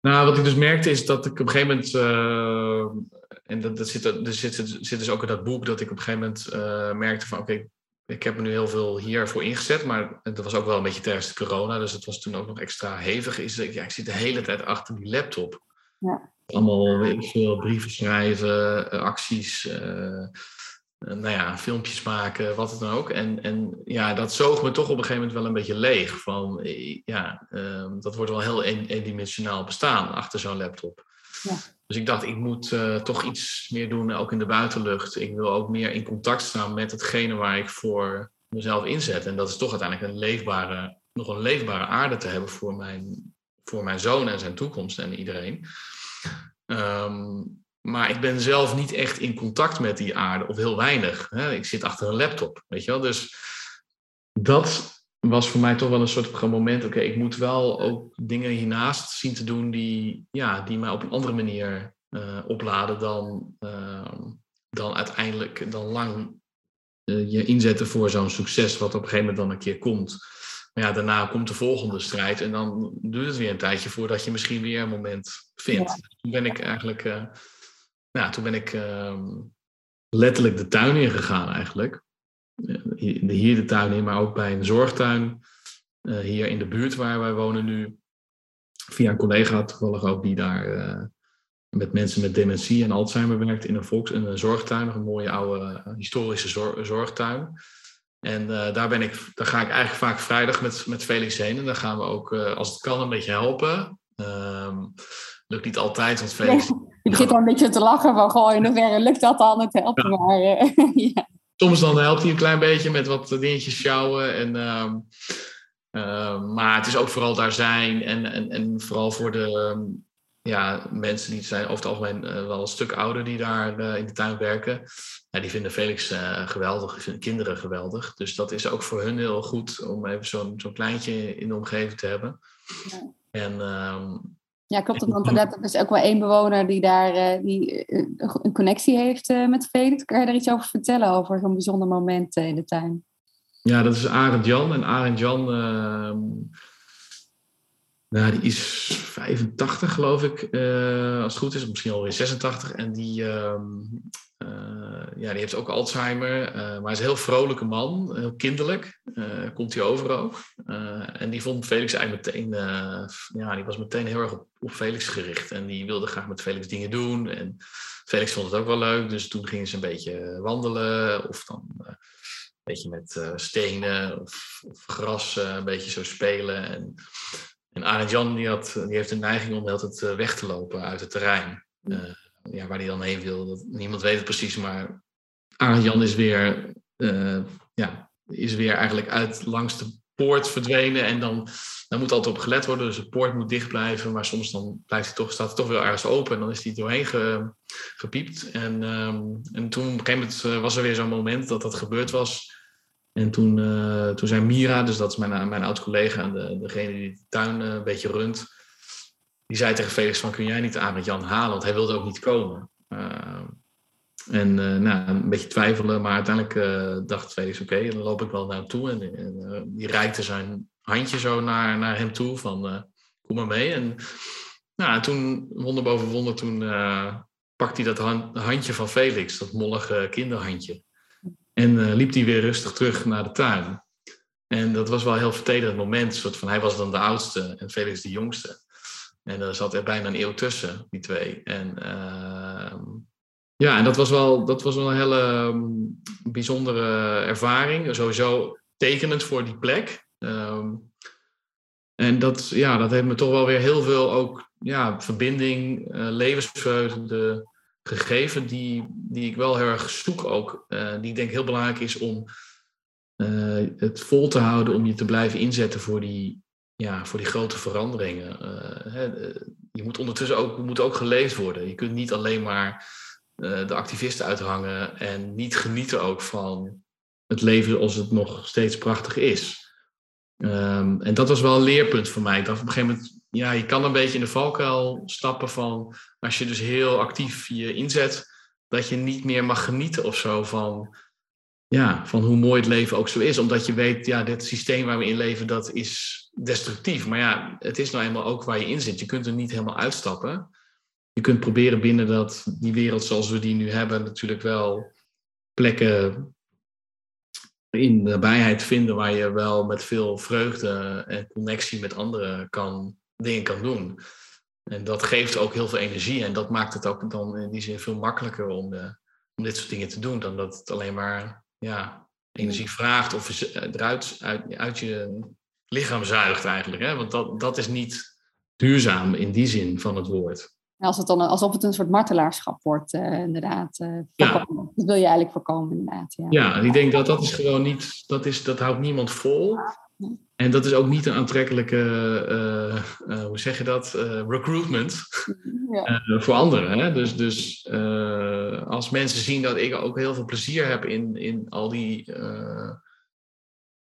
B: Nou, wat ik dus merkte is dat ik op een gegeven moment, uh, en dat, dat zit, er zit, zit dus ook in dat boek, dat ik op een gegeven moment uh, merkte van oké, ik heb er nu heel veel hiervoor ingezet, maar dat was ook wel een beetje tijdens de corona, dus het was toen ook nog extra hevig. Is dat, ja, ik zit de hele tijd achter die laptop. Ja. Allemaal weet ik veel, brieven schrijven, uh, acties, nou ja, filmpjes maken, wat het dan ook. En, en ja, dat zoog me toch op een gegeven moment wel een beetje leeg. Van, ja, ehm, dat wordt wel heel eendimensionaal bestaan achter zo'n laptop. Ja. Dus ik dacht, ik moet uh, toch iets meer doen, ook in de buitenlucht. Ik wil ook meer in contact staan met hetgene waar ik voor mezelf inzet. En dat is toch uiteindelijk een leefbare, nog een leefbare aarde te hebben voor mijn, voor mijn zoon en zijn toekomst en iedereen. Um, maar ik ben zelf niet echt in contact met die aarde, of heel weinig. Hè? Ik zit achter een laptop, weet je wel. Dus dat was voor mij toch wel een soort moment. Oké, ik moet wel ook dingen hiernaast zien te doen die, ja, die mij op een andere manier uh, opladen dan, uh, dan uiteindelijk dan lang uh, je inzetten voor zo'n succes, wat op een gegeven moment dan een keer komt. Maar ja, daarna komt de volgende strijd en dan duurt het weer een tijdje voordat je misschien weer een moment vindt. Ja. Toen ben ik eigenlijk nou, toen ben ik ehm, letterlijk de tuin in gegaan eigenlijk. Hier de tuin in, maar ook bij een zorgtuin. Uh, hier in de buurt waar wij wonen nu. Via een collega toevallig ook die daar uh, met mensen met dementie en Alzheimer werkt in een, volks, in een zorgtuin. Een mooie oude uh, historische zor zorgtuin. En daar, ben ik, daar ga ik eigenlijk vaak vrijdag met, met Felix heen. En dan gaan we ook, als het kan, een beetje helpen. Ehm, lukt niet altijd, want Felix... *laughs*
C: je begint al een beetje te lachen van, goh, in hoeverre lukt dat dan, het helpen, ja. maar... Uh, *laughs*
B: ja. Soms dan helpt hij een klein beetje met wat dingetjes sjouwen en... Uh, uh, maar het is ook vooral daar zijn en, en, en vooral voor de ja, mensen die zijn over het algemeen wel een stuk ouder die daar in de tuin werken. Ja, die vinden Felix uh, geweldig, die vinden kinderen geweldig. Dus dat is ook voor hun heel goed om even zo'n zo'n kleintje in de omgeving te hebben. Ja. En um,
C: ja, klopt. Want er is ook wel één bewoner die daar uh, die, uh, een connectie heeft uh, met Felix. Kan je daar iets over vertellen, over zo'n bijzonder moment in de tuin?
B: Ja, dat is Arend Jan. En Arend Jan, ehm, nou, die is 85 geloof ik, als het goed is. Misschien alweer 86. En die, ehm, ja, die heeft ook Alzheimer. maar hij is een heel vrolijke man, heel kinderlijk. komt hij over ook. en die vond Felix eigenlijk meteen, ja, die was meteen heel erg op op Felix gericht. En die wilde graag met Felix dingen doen. En Felix vond het ook wel leuk. Dus toen gingen ze een beetje wandelen. Of dan een beetje met uh, stenen of, of gras uh, een beetje zo spelen. En, en Arend Jan die had, die heeft een neiging om altijd weg te lopen uit het terrein. Ja, waar hij dan heen wil. Niemand weet het precies. Maar Arend Jan is weer, ja, is weer eigenlijk uit langs de poort verdwenen. En dan daar moet altijd op gelet worden. Dus de poort moet dicht blijven. Maar soms dan blijft hij toch, staat het toch weer ergens open. En dan is hij doorheen ge, gepiept. En, um, en toen op een gegeven moment eh, was er weer zo'n moment dat dat gebeurd was. En toen, uh, toen zei Mira, dus dat is mijn, mijn oud-collega en de, degene die de tuin een beetje runt. Die zei tegen Felix van, kun jij niet aan met Jan halen? Want hij wilde ook niet komen. Uh, en nou, een beetje twijfelen, maar uiteindelijk dacht Felix, oké, dan loop ik wel naartoe. En, en die reikte zijn handje zo naar, naar hem toe van kom maar mee. En nou, toen, wonder boven wonder, toen pakte hij dat handje van Felix, dat mollige kinderhandje. En liep hij weer rustig terug naar de tuin. En dat was wel een heel vertederend moment. Soort van, hij was dan de oudste en Felix de jongste. En er zat er bijna een eeuw tussen, die twee. En ehm, ja, en dat was wel, dat was wel een hele um, bijzondere ervaring. Sowieso tekenend voor die plek. Um, en dat, ja, dat heeft me toch wel weer heel veel ook ja, verbinding, uh, levensvreugde gegeven, die, die ik wel heel erg zoek ook. Uh, die ik denk heel belangrijk is om uh, het vol te houden, om je te blijven inzetten voor die, ja, voor die grote veranderingen. Hè, je moet ondertussen ook, moet ook geleefd worden. Je kunt niet alleen maar de activisten uithangen en niet genieten ook van het leven als het nog steeds prachtig is. Um, en dat was wel een leerpunt voor mij. Ik dacht op een gegeven moment, ja, je kan een beetje in de valkuil stappen van als je dus heel actief je inzet, dat je niet meer mag genieten of zo van ja, van hoe mooi het leven ook zo is. Omdat je weet, ja, dit systeem waar we in leven, dat is destructief. Maar ja, het is nou eenmaal ook waar je in zit. Je kunt er niet helemaal uitstappen. Je kunt proberen binnen dat, die wereld zoals we die nu hebben, natuurlijk wel plekken in nabijheid vinden waar je wel met veel vreugde en connectie met anderen kan, dingen kan doen. En dat geeft ook heel veel energie en dat maakt het ook dan in die zin veel makkelijker om, de, om dit soort dingen te doen dan dat het alleen maar ja, energie vraagt of eruit uit, uit je lichaam zuigt eigenlijk. Hè? Want dat, dat is niet duurzaam in die zin van het woord.
C: Als het dan, alsof het een soort martelaarschap wordt, uh, inderdaad. Uh, ja. Dat wil je eigenlijk voorkomen, inderdaad. Ja,
B: ja en ik denk dat dat is gewoon niet, dat, is, dat houdt niemand vol. En dat is ook niet een aantrekkelijke, uh, hoe zeg je dat, recruitment ja. voor anderen. Hè? Dus, dus als mensen zien dat ik ook heel veel plezier heb in, in al die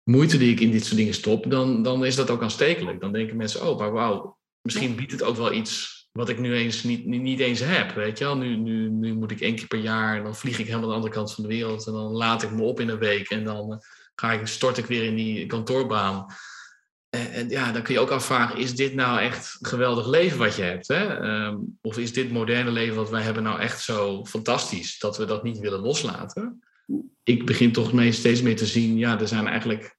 B: moeite die ik in dit soort dingen stop, dan, dan is dat ook aanstekelijk. Dan denken mensen, oh, maar wauw, misschien biedt het ook wel iets wat ik nu eens niet, niet, eens heb. Weet je wel? Nu, nu, nu moet ik één keer per jaar, dan vlieg ik helemaal aan de andere kant van de wereld en dan laat ik me op in een week en dan eh, ga ik, stort ik weer in die kantoorbaan. En, en, ja, dan kun je ook afvragen, is dit nou echt een geweldig leven wat je hebt? Hè? Ehm, of is dit moderne leven wat wij hebben nou echt zo fantastisch dat we dat niet willen loslaten? Ik begin toch mee, steeds meer te zien, ja, er zijn eigenlijk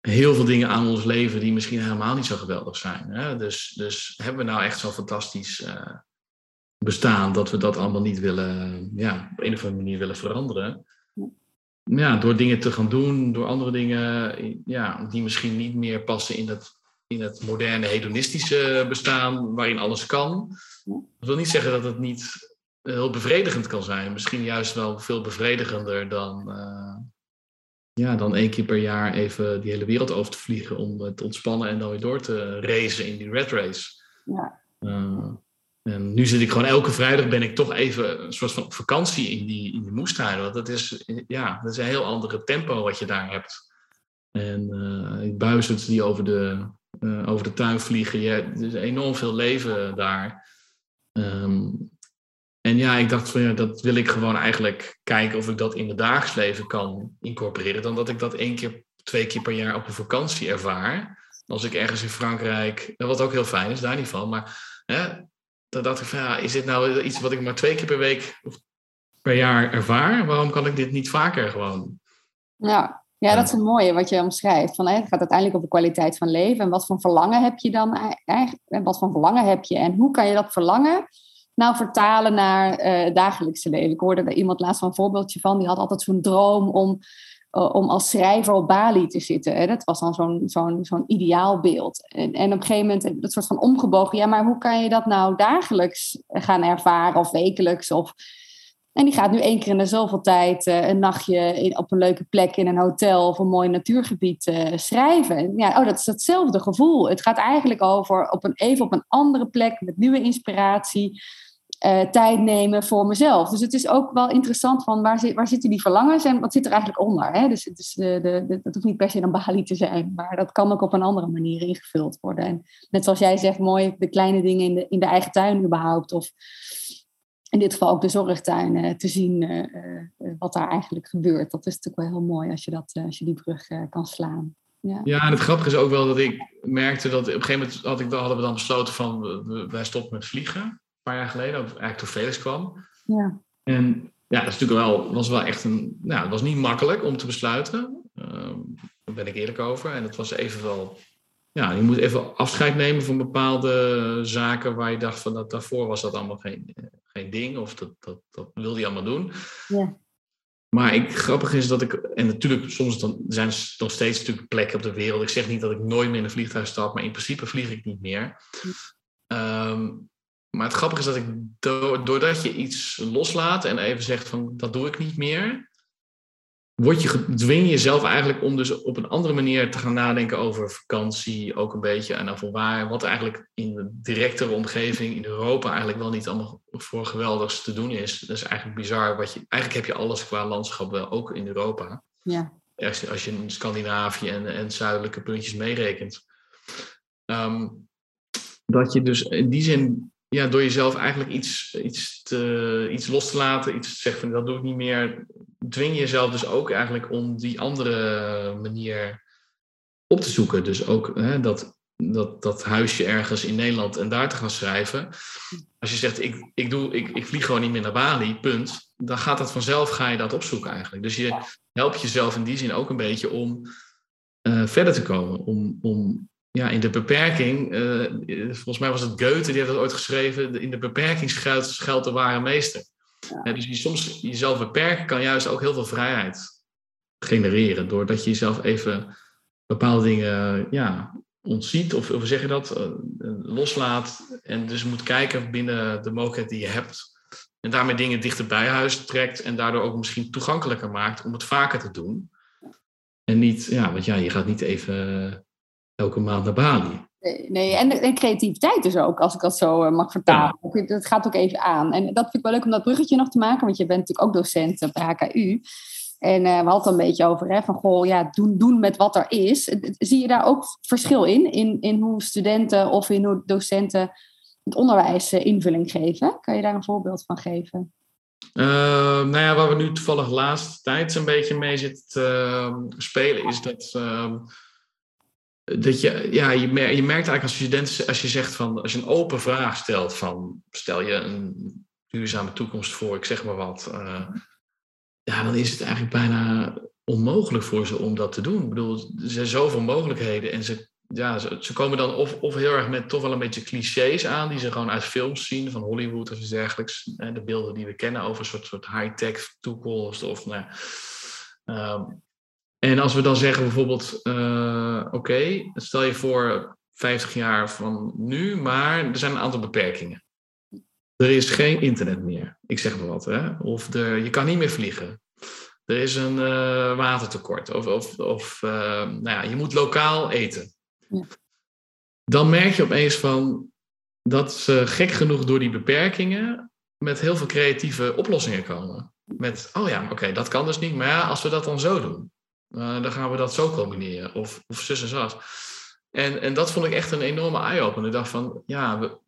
B: heel veel dingen aan ons leven die misschien helemaal niet zo geweldig zijn. Hè? Dus, dus hebben we nou echt zo'n fantastisch uh, bestaan dat we dat allemaal niet willen, ja, op een of andere manier willen veranderen? Ja, door dingen te gaan doen, door andere dingen ja, die misschien niet meer passen in het, in het moderne hedonistische bestaan waarin alles kan. Dat wil niet zeggen dat het niet heel bevredigend kan zijn. Misschien juist wel veel bevredigender dan, uh, ja, dan één keer per jaar even die hele wereld over te vliegen om te ontspannen en dan weer door te racen in die red race. Ja. Uh, en nu zit ik gewoon elke vrijdag ben ik toch even een soort van op vakantie in die, in die moestuin. Want dat is, ja, dat is een heel andere tempo wat je daar hebt. En uh, buizers die over de, uh, over de tuin vliegen. Je, er is enorm veel leven daar. Um, en ja, ik dacht van ja, dat wil ik gewoon eigenlijk kijken of ik dat in het dagelijks leven kan incorporeren. Dan dat ik dat één keer, twee keer per jaar op een vakantie ervaar. Als ik ergens in Frankrijk, wat ook heel fijn is, daar niet van. Maar hè, dan dacht ik van ja, is dit nou iets wat ik maar twee keer per week of per jaar ervaar? Waarom kan ik dit niet vaker gewoon?
C: Ja, ja, dat is een mooie wat je omschrijft. Van, hè, het gaat uiteindelijk over de kwaliteit van leven. En wat voor verlangen heb je dan eigenlijk? En wat voor verlangen heb je? En hoe kan je dat verlangen nou vertalen naar uh, het dagelijkse leven? Ik hoorde er iemand laatst van een voorbeeldje van. Die had altijd zo'n droom om, uh, om als schrijver op Bali te zitten. Dat was dan zo'n zo'n zo'n ideaalbeeld. En, en op een gegeven moment dat soort van omgebogen. Ja, maar hoe kan je dat nou dagelijks gaan ervaren of wekelijks? Of... En die gaat nu één keer in de zoveel tijd uh, een nachtje op een leuke plek in een hotel of een mooi natuurgebied schrijven. Ja, oh, dat is hetzelfde gevoel. Het gaat eigenlijk over op een, even op een andere plek met nieuwe inspiratie uh, tijd nemen voor mezelf. Dus het is ook wel interessant van waar, zit, waar zitten die verlangens en wat zit er eigenlijk onder. Hè? Dus, dus de, de, dat hoeft niet per se een Bali te zijn, maar dat kan ook op een andere manier ingevuld worden. En net zoals jij zegt, mooi de kleine dingen in de, in de eigen tuin überhaupt. Of in dit geval ook de zorgtuin uh, te zien wat daar eigenlijk gebeurt. Dat is natuurlijk wel heel mooi als je, dat, als je die brug kan slaan.
B: Ja. ja, en het grappige is ook wel dat ik merkte dat op een gegeven moment had ik, hadden we dan besloten van wij stoppen met vliegen paar jaar geleden, of eigenlijk toen Felix kwam. Ja. En ja, dat is natuurlijk wel, was wel echt een, nou, het was niet makkelijk om te besluiten. Uh, daar ben ik eerlijk over. En het was even wel, ja, je moet even afscheid nemen van bepaalde zaken waar je dacht van dat daarvoor was dat allemaal geen, geen ding of dat, dat, dat wilde je allemaal doen. Ja. Maar ik, grappig is dat ik, en natuurlijk, soms dan zijn er nog steeds natuurlijk plekken op de wereld. Ik zeg niet dat ik nooit meer in een vliegtuig stap, maar in principe vlieg ik niet meer. Um, maar het grappige is dat ik, doordat je iets loslaat en even zegt van dat doe ik niet meer, word je, dwing jezelf eigenlijk om dus op een andere manier te gaan nadenken over vakantie, ook een beetje. En over waar, wat eigenlijk in de directere omgeving in Europa eigenlijk wel niet allemaal voor geweldigs te doen is. Dat is eigenlijk bizar. Wat je, eigenlijk heb je alles qua landschap wel, ook in Europa. Ja. Als, als je in Scandinavië en, en zuidelijke puntjes meerekent. Um, dat je dus in die zin ja, door jezelf eigenlijk iets, iets, te, iets los te laten, iets te zeggen van dat doe ik niet meer, dwing je jezelf dus ook eigenlijk om die andere manier op te zoeken. Dus ook hè, dat, dat, dat huisje ergens in Nederland en daar te gaan schrijven. Als je zegt, ik, ik, doe, ik, ik vlieg gewoon niet meer naar Bali, punt. Dan gaat dat vanzelf, ga je dat opzoeken eigenlijk. Dus je helpt jezelf in die zin ook een beetje om uh, verder te komen. Om, om ja, in de beperking, uh, volgens mij was het Goethe, die heeft dat ooit geschreven, in de beperking schuilt, de ware meester. Ja. dus je soms jezelf beperken kan juist ook heel veel vrijheid genereren, doordat je jezelf even bepaalde dingen ja, ontziet, of hoe zeg je dat, uh, loslaat. En dus moet kijken binnen de mogelijkheid die je hebt. En daarmee dingen dichter bij huis trekt en daardoor ook misschien toegankelijker maakt om het vaker te doen. En niet, ja, want ja, je gaat niet even elke maand naar Bali.
C: Nee, nee en, en, creativiteit dus ook, als ik dat zo uh, mag vertalen. Ja. Dat gaat ook even aan. En dat vind ik wel leuk om dat bruggetje nog te maken, want je bent natuurlijk ook docent op de HKU. En uh, we hadden het een beetje over, hè, van goh, ja, doen, doen met wat er is. Zie je daar ook verschil in, in, in hoe studenten of in hoe docenten het onderwijs uh, invulling geven? Kan je daar een voorbeeld van geven?
B: Uh, nou ja, waar we nu toevallig laatst tijd een beetje mee zitten ehm, spelen, is dat, ehm, dat je, ja, je, merkt, je merkt eigenlijk als student, als je zegt van, als je een open vraag stelt van, stel je een duurzame toekomst voor, ik zeg maar wat, ja, dan is het eigenlijk bijna onmogelijk voor ze om dat te doen. Ik bedoel, er zijn zoveel mogelijkheden en ze, ja, ze, komen dan of, of heel erg met toch wel een beetje clichés aan, die ze gewoon uit films zien, van Hollywood of iets dergelijks. De beelden die we kennen over een soort, soort high-tech toekomst. Of, nou, um, en als we dan zeggen bijvoorbeeld, uh, oké, stel je voor 50 jaar van nu, maar er zijn een aantal beperkingen. Er is geen internet meer. Ik zeg maar wat. Hè? Of er, je kan niet meer vliegen. Er is een uh, watertekort. Of, of, of uh, nou ja, je moet lokaal eten. Ja. Dan merk je opeens van dat ze gek genoeg door die beperkingen met heel veel creatieve oplossingen komen. Met, oh ja, oké, dat kan dus niet. Maar ja, als we dat dan zo doen, uh, dan gaan we dat zo combineren. Of, of zus en zo. En, en dat vond ik echt een enorme eye-opener. Ik dacht van, ja, we,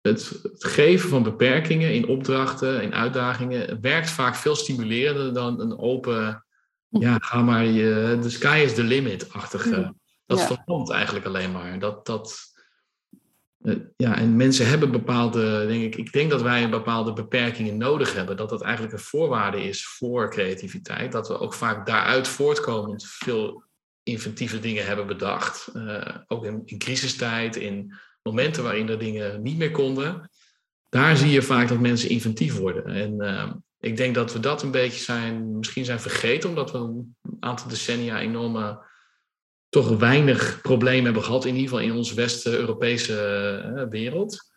B: het, geven van beperkingen in opdrachten, in uitdagingen, werkt vaak veel stimulerender dan een open, ja, ga maar, je, the sky is the limit-achtige. Dat ja. verlamt eigenlijk alleen maar. Dat, dat, eh, ja, en mensen hebben bepaalde, denk ik, ik denk dat wij een bepaalde beperkingen nodig hebben. Dat dat eigenlijk een voorwaarde is voor creativiteit. Dat we ook vaak daaruit voortkomend veel inventieve dingen hebben bedacht. Uh, ook in, in crisistijd, in momenten waarin er dingen niet meer konden, daar zie je vaak dat mensen inventief worden. En uh, ik denk dat we dat een beetje zijn, misschien zijn vergeten, omdat we een aantal decennia enorme, toch weinig problemen hebben gehad, in ieder geval in onze West-Europese uh, wereld.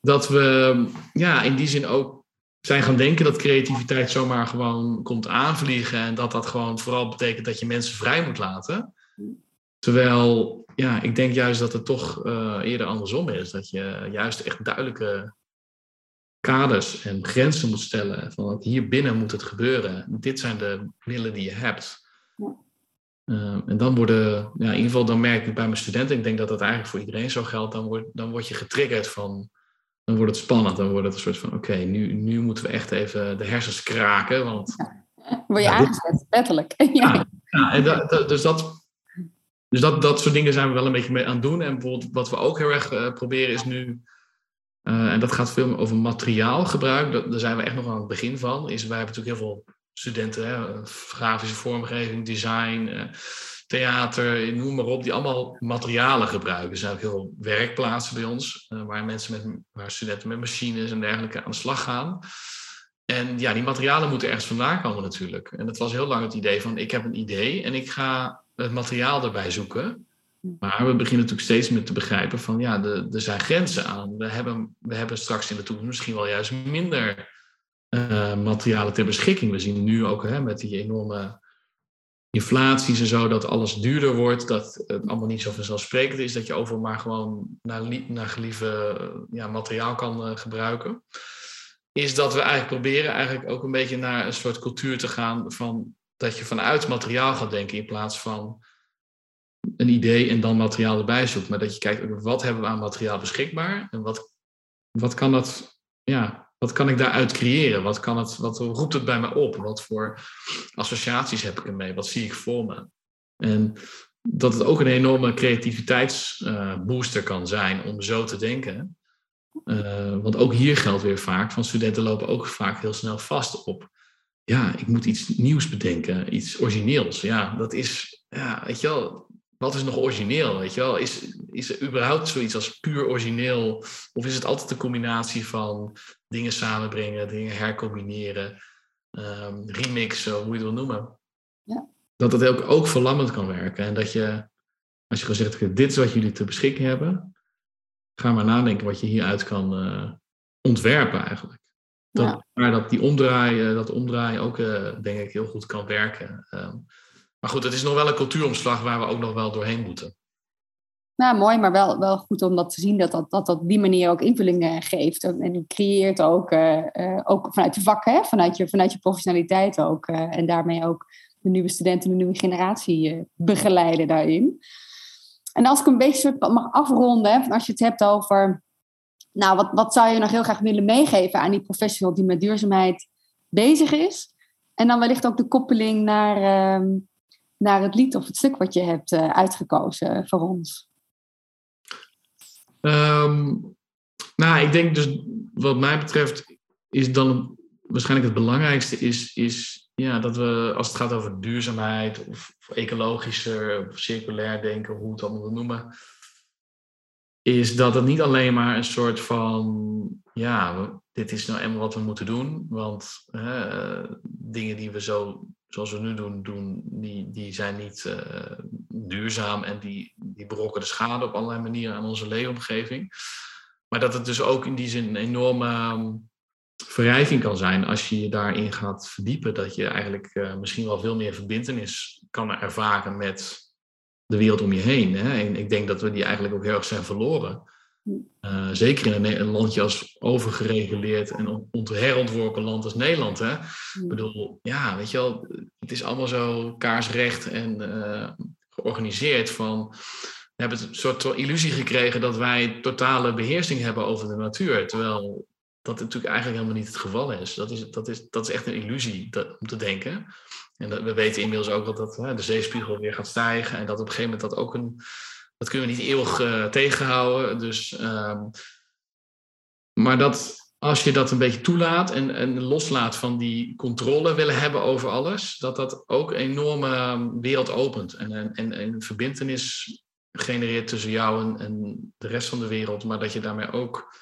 B: Dat we ja, in die zin ook zijn gaan denken dat creativiteit zomaar gewoon komt aanvliegen en dat dat gewoon vooral betekent dat je mensen vrij moet laten. Terwijl, ja, ik denk juist dat het toch uh, eerder andersom is. Dat je juist echt duidelijke kaders en grenzen moet stellen. Van hier binnen moet het gebeuren. Dit zijn de middelen die je hebt. Uh, en dan worden, ja, in ieder geval dan merk ik bij mijn studenten, ik denk dat dat eigenlijk voor iedereen zo geldt, dan word, dan word je getriggerd van, dan wordt het spannend. Dan wordt het een soort van, oké, nu, nu moeten we echt even de hersens kraken. Want,
C: ja. *laughs* Word je ja, aangezet, letterlijk. *laughs*
B: ja, ja en dus dat dus dat, dat soort dingen zijn we wel een beetje mee aan het doen. En bijvoorbeeld wat we ook heel erg uh, proberen is nu, uh, en dat gaat veel meer over materiaalgebruik, dat, daar zijn we echt nog aan het begin van, is wij hebben natuurlijk heel veel studenten, hè, grafische vormgeving, design, uh, theater, noem maar op, die allemaal materialen gebruiken. Er zijn ook heel werkplaatsen bij ons, waar, mensen met, waar studenten met machines en dergelijke aan de slag gaan. En ja, die materialen moeten ergens vandaan komen natuurlijk. En het was heel lang het idee van, ik heb een idee en ik ga het materiaal erbij zoeken. Maar we beginnen natuurlijk steeds meer te begrijpen van ja, er zijn grenzen aan. We hebben, we hebben straks in de toekomst misschien wel juist minder uh, materialen ter beschikking. We zien nu ook hè, met die enorme inflaties en zo, dat alles duurder wordt, dat het allemaal niet zo vanzelfsprekend is dat je overal maar gewoon naar, naar gelieve ja, materiaal kan uh, gebruiken. Is dat we eigenlijk proberen eigenlijk ook een beetje naar een soort cultuur te gaan van dat je vanuit materiaal gaat denken in plaats van een idee en dan materiaal erbij zoekt. Maar dat je kijkt, wat hebben we aan materiaal beschikbaar en wat, wat kan dat, ja, wat kan ik daaruit creëren? Wat, kan het, wat roept het bij me op? Wat voor associaties heb ik ermee? Wat zie ik voor me? En dat het ook een enorme creativiteitsbooster kan zijn om zo te denken. Uh, want ook hier geldt weer vaak, van studenten lopen ook vaak heel snel vast op. Ja, ik moet iets nieuws bedenken, iets origineels. Ja, dat is, ja, weet je wel, wat is nog origineel? Weet je wel? Is, is er überhaupt zoiets als puur origineel? Of is het altijd een combinatie van dingen samenbrengen, dingen hercombineren, um, remixen, hoe je het wil noemen? Ja. Dat het ook, ook verlammend kan werken. En dat je, als je gezegd hebt, dit is wat jullie te beschikken hebben, ga maar nadenken wat je hieruit kan uh, ontwerpen eigenlijk. Dat, ja. Maar dat die omdraaien, dat omdraaien ook, uh, denk ik, heel goed kan werken. Um, maar goed, het is nog wel een cultuuromslag waar we ook nog wel doorheen moeten.
C: Nou, mooi, maar wel, wel goed om dat te zien dat dat, dat, dat die manier ook invulling geeft. En creëert ook, uh, ook vanuit je vak, hè? Vanuit, je, vanuit je professionaliteit ook. En daarmee ook de nieuwe studenten, de nieuwe generatie begeleiden daarin. En als ik een beetje mag afronden, als je het hebt over, nou, wat, wat zou je nog heel graag willen meegeven aan die professional die met duurzaamheid bezig is? En dan wellicht ook de koppeling naar, ehm, naar het lied of het stuk wat je hebt uitgekozen voor ons?
B: Um, nou, ik denk dus, wat mij betreft, is dan waarschijnlijk het belangrijkste is, is ja, dat we, als het gaat over duurzaamheid of, ecologischer of circulair denken, hoe het allemaal wil noemen, is dat het niet alleen maar een soort van, ja, dit is nou eenmaal wat we moeten doen, want dingen die we zo zoals we nu doen, doen die, die zijn niet uh, duurzaam en die, die berokkenen schade op allerlei manieren aan onze leefomgeving. Maar dat het dus ook in die zin een enorme ehm, verrijving kan zijn als je je daarin gaat verdiepen. Dat je eigenlijk uh, misschien wel veel meer verbindenis kan ervaren met de wereld om je heen. Hè? En ik denk dat we die eigenlijk ook heel erg zijn verloren. Uh, zeker in een, een, landje als overgereguleerd en ontherontworpen land als Nederland. Hè? Ik bedoel, ja, weet je wel, het is allemaal zo kaarsrecht en uh, georganiseerd van... We hebben een soort illusie gekregen dat wij totale beheersing hebben over de natuur. Terwijl dat natuurlijk eigenlijk helemaal niet het geval is. Dat is, dat is, dat is echt een illusie dat, om te denken. En dat, we weten inmiddels ook dat, dat hè, de zeespiegel weer gaat stijgen. En dat op een gegeven moment dat ook een dat kunnen we niet eeuwig uh, tegenhouden. Dus, um, maar dat als je dat een beetje toelaat en, en loslaat van die controle willen hebben over alles, dat dat ook een enorme ehm, wereld opent en een en, en verbindenis genereert tussen jou en, en, de rest van de wereld, maar dat je daarmee ook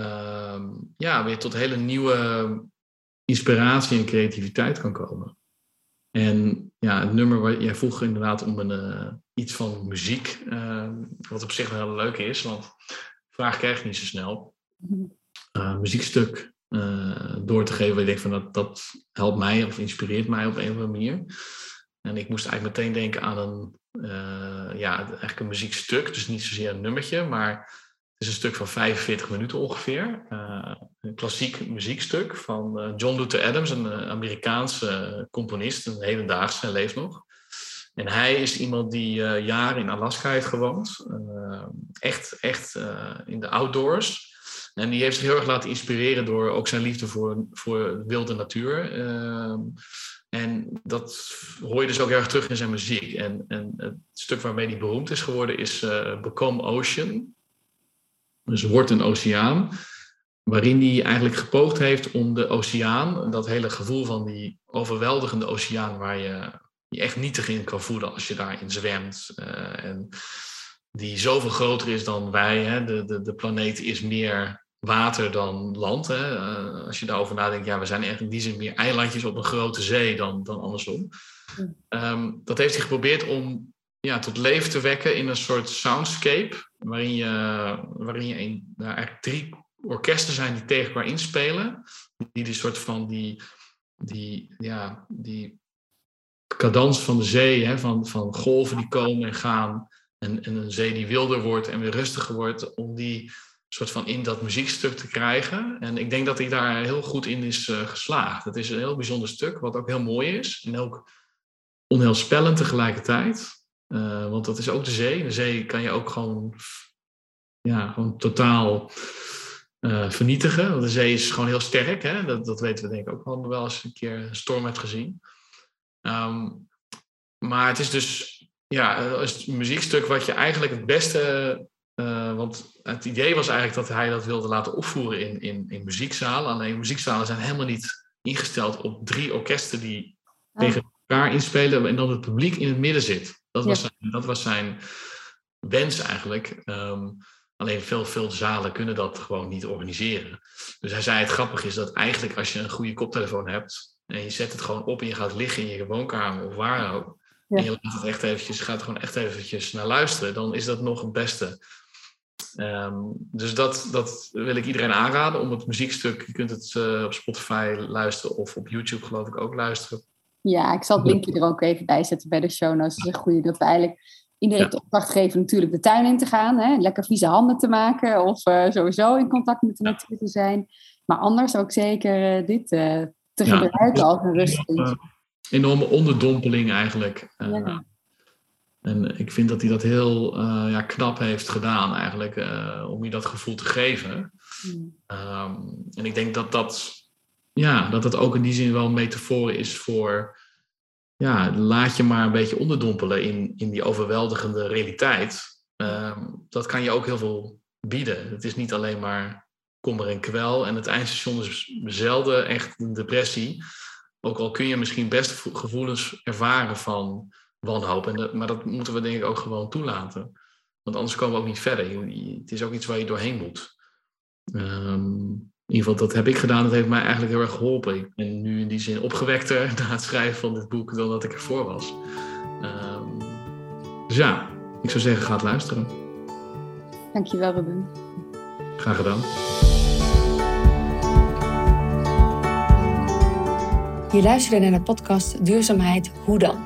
B: uh, ja, weer tot hele nieuwe inspiratie en creativiteit kan komen. En ja, het nummer waar jij vroeg inderdaad om een, uh, iets van muziek, uh, wat op zich wel heel leuk is, want vraag krijg je niet zo snel. Uh, muziekstuk door te geven, ik denk van dat, dat helpt mij of inspireert mij op een of andere manier. En ik moest eigenlijk meteen denken aan een, ja, eigenlijk een muziekstuk, dus niet zozeer een nummertje, maar is een stuk van 45 minuten ongeveer. Een klassiek muziekstuk van John Luther Adams, een Amerikaanse componist, een hedendaagse, hij leeft nog. En hij is iemand die jaren in Alaska heeft gewoond. echt echt in de outdoors. En die heeft zich heel erg laten inspireren door ook zijn liefde voor, voor wilde natuur. en dat hoor je dus ook heel erg terug in zijn muziek. En, en het stuk waarmee hij beroemd is geworden is Become Ocean. Dus wordt een oceaan, waarin hij eigenlijk gepoogd heeft om de oceaan, dat hele gevoel van die overweldigende oceaan waar je je echt nietig in kan voelen als je daarin zwemt. Uh, en die zoveel groter is dan wij. Hè? De, de, de planeet is meer water dan land. Hè? Uh, als je daarover nadenkt, ja, we zijn echt in die zin meer eilandjes op een grote zee dan, dan andersom. Um, dat heeft hij geprobeerd om ja, tot leven te wekken in een soort soundscape. Waarin je, waarin je een, nou, eigenlijk drie orkesten zijn die tegen elkaar inspelen. Die die soort van die, die, ja, die cadans van de zee, hè, van, van golven die komen en gaan. En, en een zee die wilder wordt en weer rustiger wordt. Om die soort van in dat muziekstuk te krijgen. En ik denk dat hij daar heel goed in is uh, geslaagd. Het is een heel bijzonder stuk, wat ook heel mooi is. En ook onheilspellend tegelijkertijd. Uh, want dat is ook de zee. De zee kan je ook gewoon, ja, gewoon totaal uh, vernietigen. Want de zee is gewoon heel sterk. Hè? Dat, dat weten we denk ik ook wel, wel eens een keer een storm hebt gezien. Ehm, maar het is dus ja, een muziekstuk wat je eigenlijk het beste. Uh, want het idee was eigenlijk dat hij dat wilde laten opvoeren in, in, in muziekzalen. Alleen muziekzalen zijn helemaal niet ingesteld op drie orkesten die oh. tegen elkaar inspelen en dan het publiek in het midden zit. Dat was, zijn, dat was zijn wens eigenlijk. Um, alleen veel, veel zalen kunnen dat gewoon niet organiseren. Dus hij zei: Het grappig is dat eigenlijk als je een goede koptelefoon hebt en je zet het gewoon op en je gaat liggen in je woonkamer of waar ook. En je laat het echt eventjes, gaat gewoon echt eventjes naar luisteren, dan is dat nog het beste. Um, dus dat, dat wil ik iedereen aanraden om het muziekstuk. Je kunt het uh, op Spotify luisteren of op YouTube geloof ik ook luisteren.
C: Ja, ik zal het linkje er ook even bij zetten bij de show notes. Het is een goede dat we eigenlijk iedereen ja. de opdracht geven natuurlijk de tuin in te gaan. Hè? Lekker vieze handen te maken of uh, sowieso in contact met de natuur te zijn. Maar anders ook zeker uh, dit te gebruiken als een rustpunt
B: enorme onderdompeling eigenlijk. Uh, en ik vind dat hij dat heel uh, ja, knap heeft gedaan eigenlijk, uh, om je dat gevoel te geven. Mm. Um, en ik denk dat dat, ja, dat dat ook in die zin wel een metafoor is voor, ja, laat je maar een beetje onderdompelen in, in die overweldigende realiteit. Um, dat kan je ook heel veel bieden. Het is niet alleen maar kommer en kwel. En het eindstation is zelden echt een depressie. Ook al kun je misschien best gevoelens ervaren van wanhoop. En dat, maar dat moeten we denk ik ook gewoon toelaten. Want anders komen we ook niet verder. Het is ook iets waar je doorheen moet. Um, in ieder geval, dat heb ik gedaan. Dat heeft mij eigenlijk heel erg geholpen. Ik ben nu in die zin opgewekter *laughs* na het schrijven van dit boek dan dat ik ervoor was. Um, dus ja, ik zou zeggen, ga het luisteren.
C: Dankjewel, Ruben.
B: Graag gedaan.
A: Je luisterde naar de podcast Duurzaamheid Hoe dan?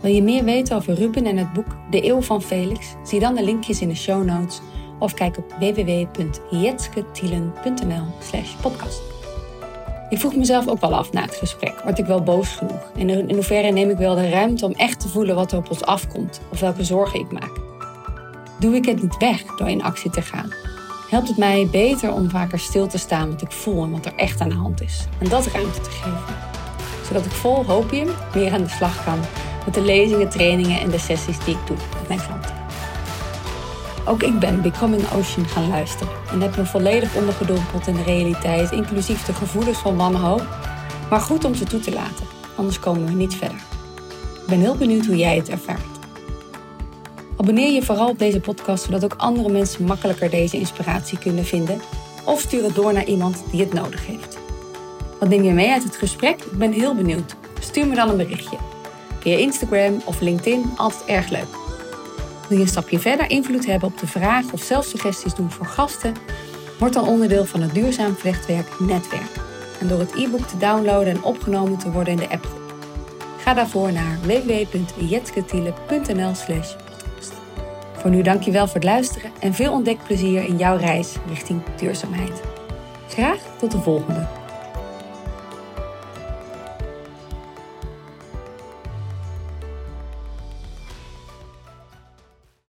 A: Wil je meer weten over Ruben en het boek De Eeuw van Felix? Zie dan de linkjes in de show notes of kijk op www.jetsketielen.nl slash podcast. Ik vroeg mezelf ook wel af na het gesprek, word ik wel boos genoeg? En in hoeverre neem ik wel de ruimte om echt te voelen wat er op ons afkomt of welke zorgen ik maak? Doe ik het niet weg door in actie te gaan? Helpt het mij beter om vaker stil te staan wat ik voel en wat er echt aan de hand is? En dat ruimte te geven zodat ik vol hopium weer aan de slag kan met de lezingen, trainingen en de sessies die ik doe met mijn klanten. Ook ik ben Becoming Ocean gaan luisteren en heb me volledig ondergedompeld in de realiteit, inclusief de gevoelens van wanhoop. Maar goed om ze toe te laten, anders komen we niet verder. Ik ben heel benieuwd hoe jij het ervaart. Abonneer je vooral op deze podcast, zodat ook andere mensen makkelijker deze inspiratie kunnen vinden. Of stuur het door naar iemand die het nodig heeft. Wat neem je mee uit het gesprek? Ik ben heel benieuwd. Stuur me dan een berichtje. Via Instagram of LinkedIn, altijd erg leuk. Wil je een stapje verder invloed hebben op de vraag of zelf suggesties doen voor gasten? Word dan onderdeel van het Duurzaam Vlechtwerk Netwerk. En door het e-book te downloaden en opgenomen te worden in de app. Ga daarvoor naar www.jetsketiele.nl slash podcast. Voor nu dankjewel voor het luisteren en veel ontdekplezier in jouw reis richting duurzaamheid. Graag tot de volgende.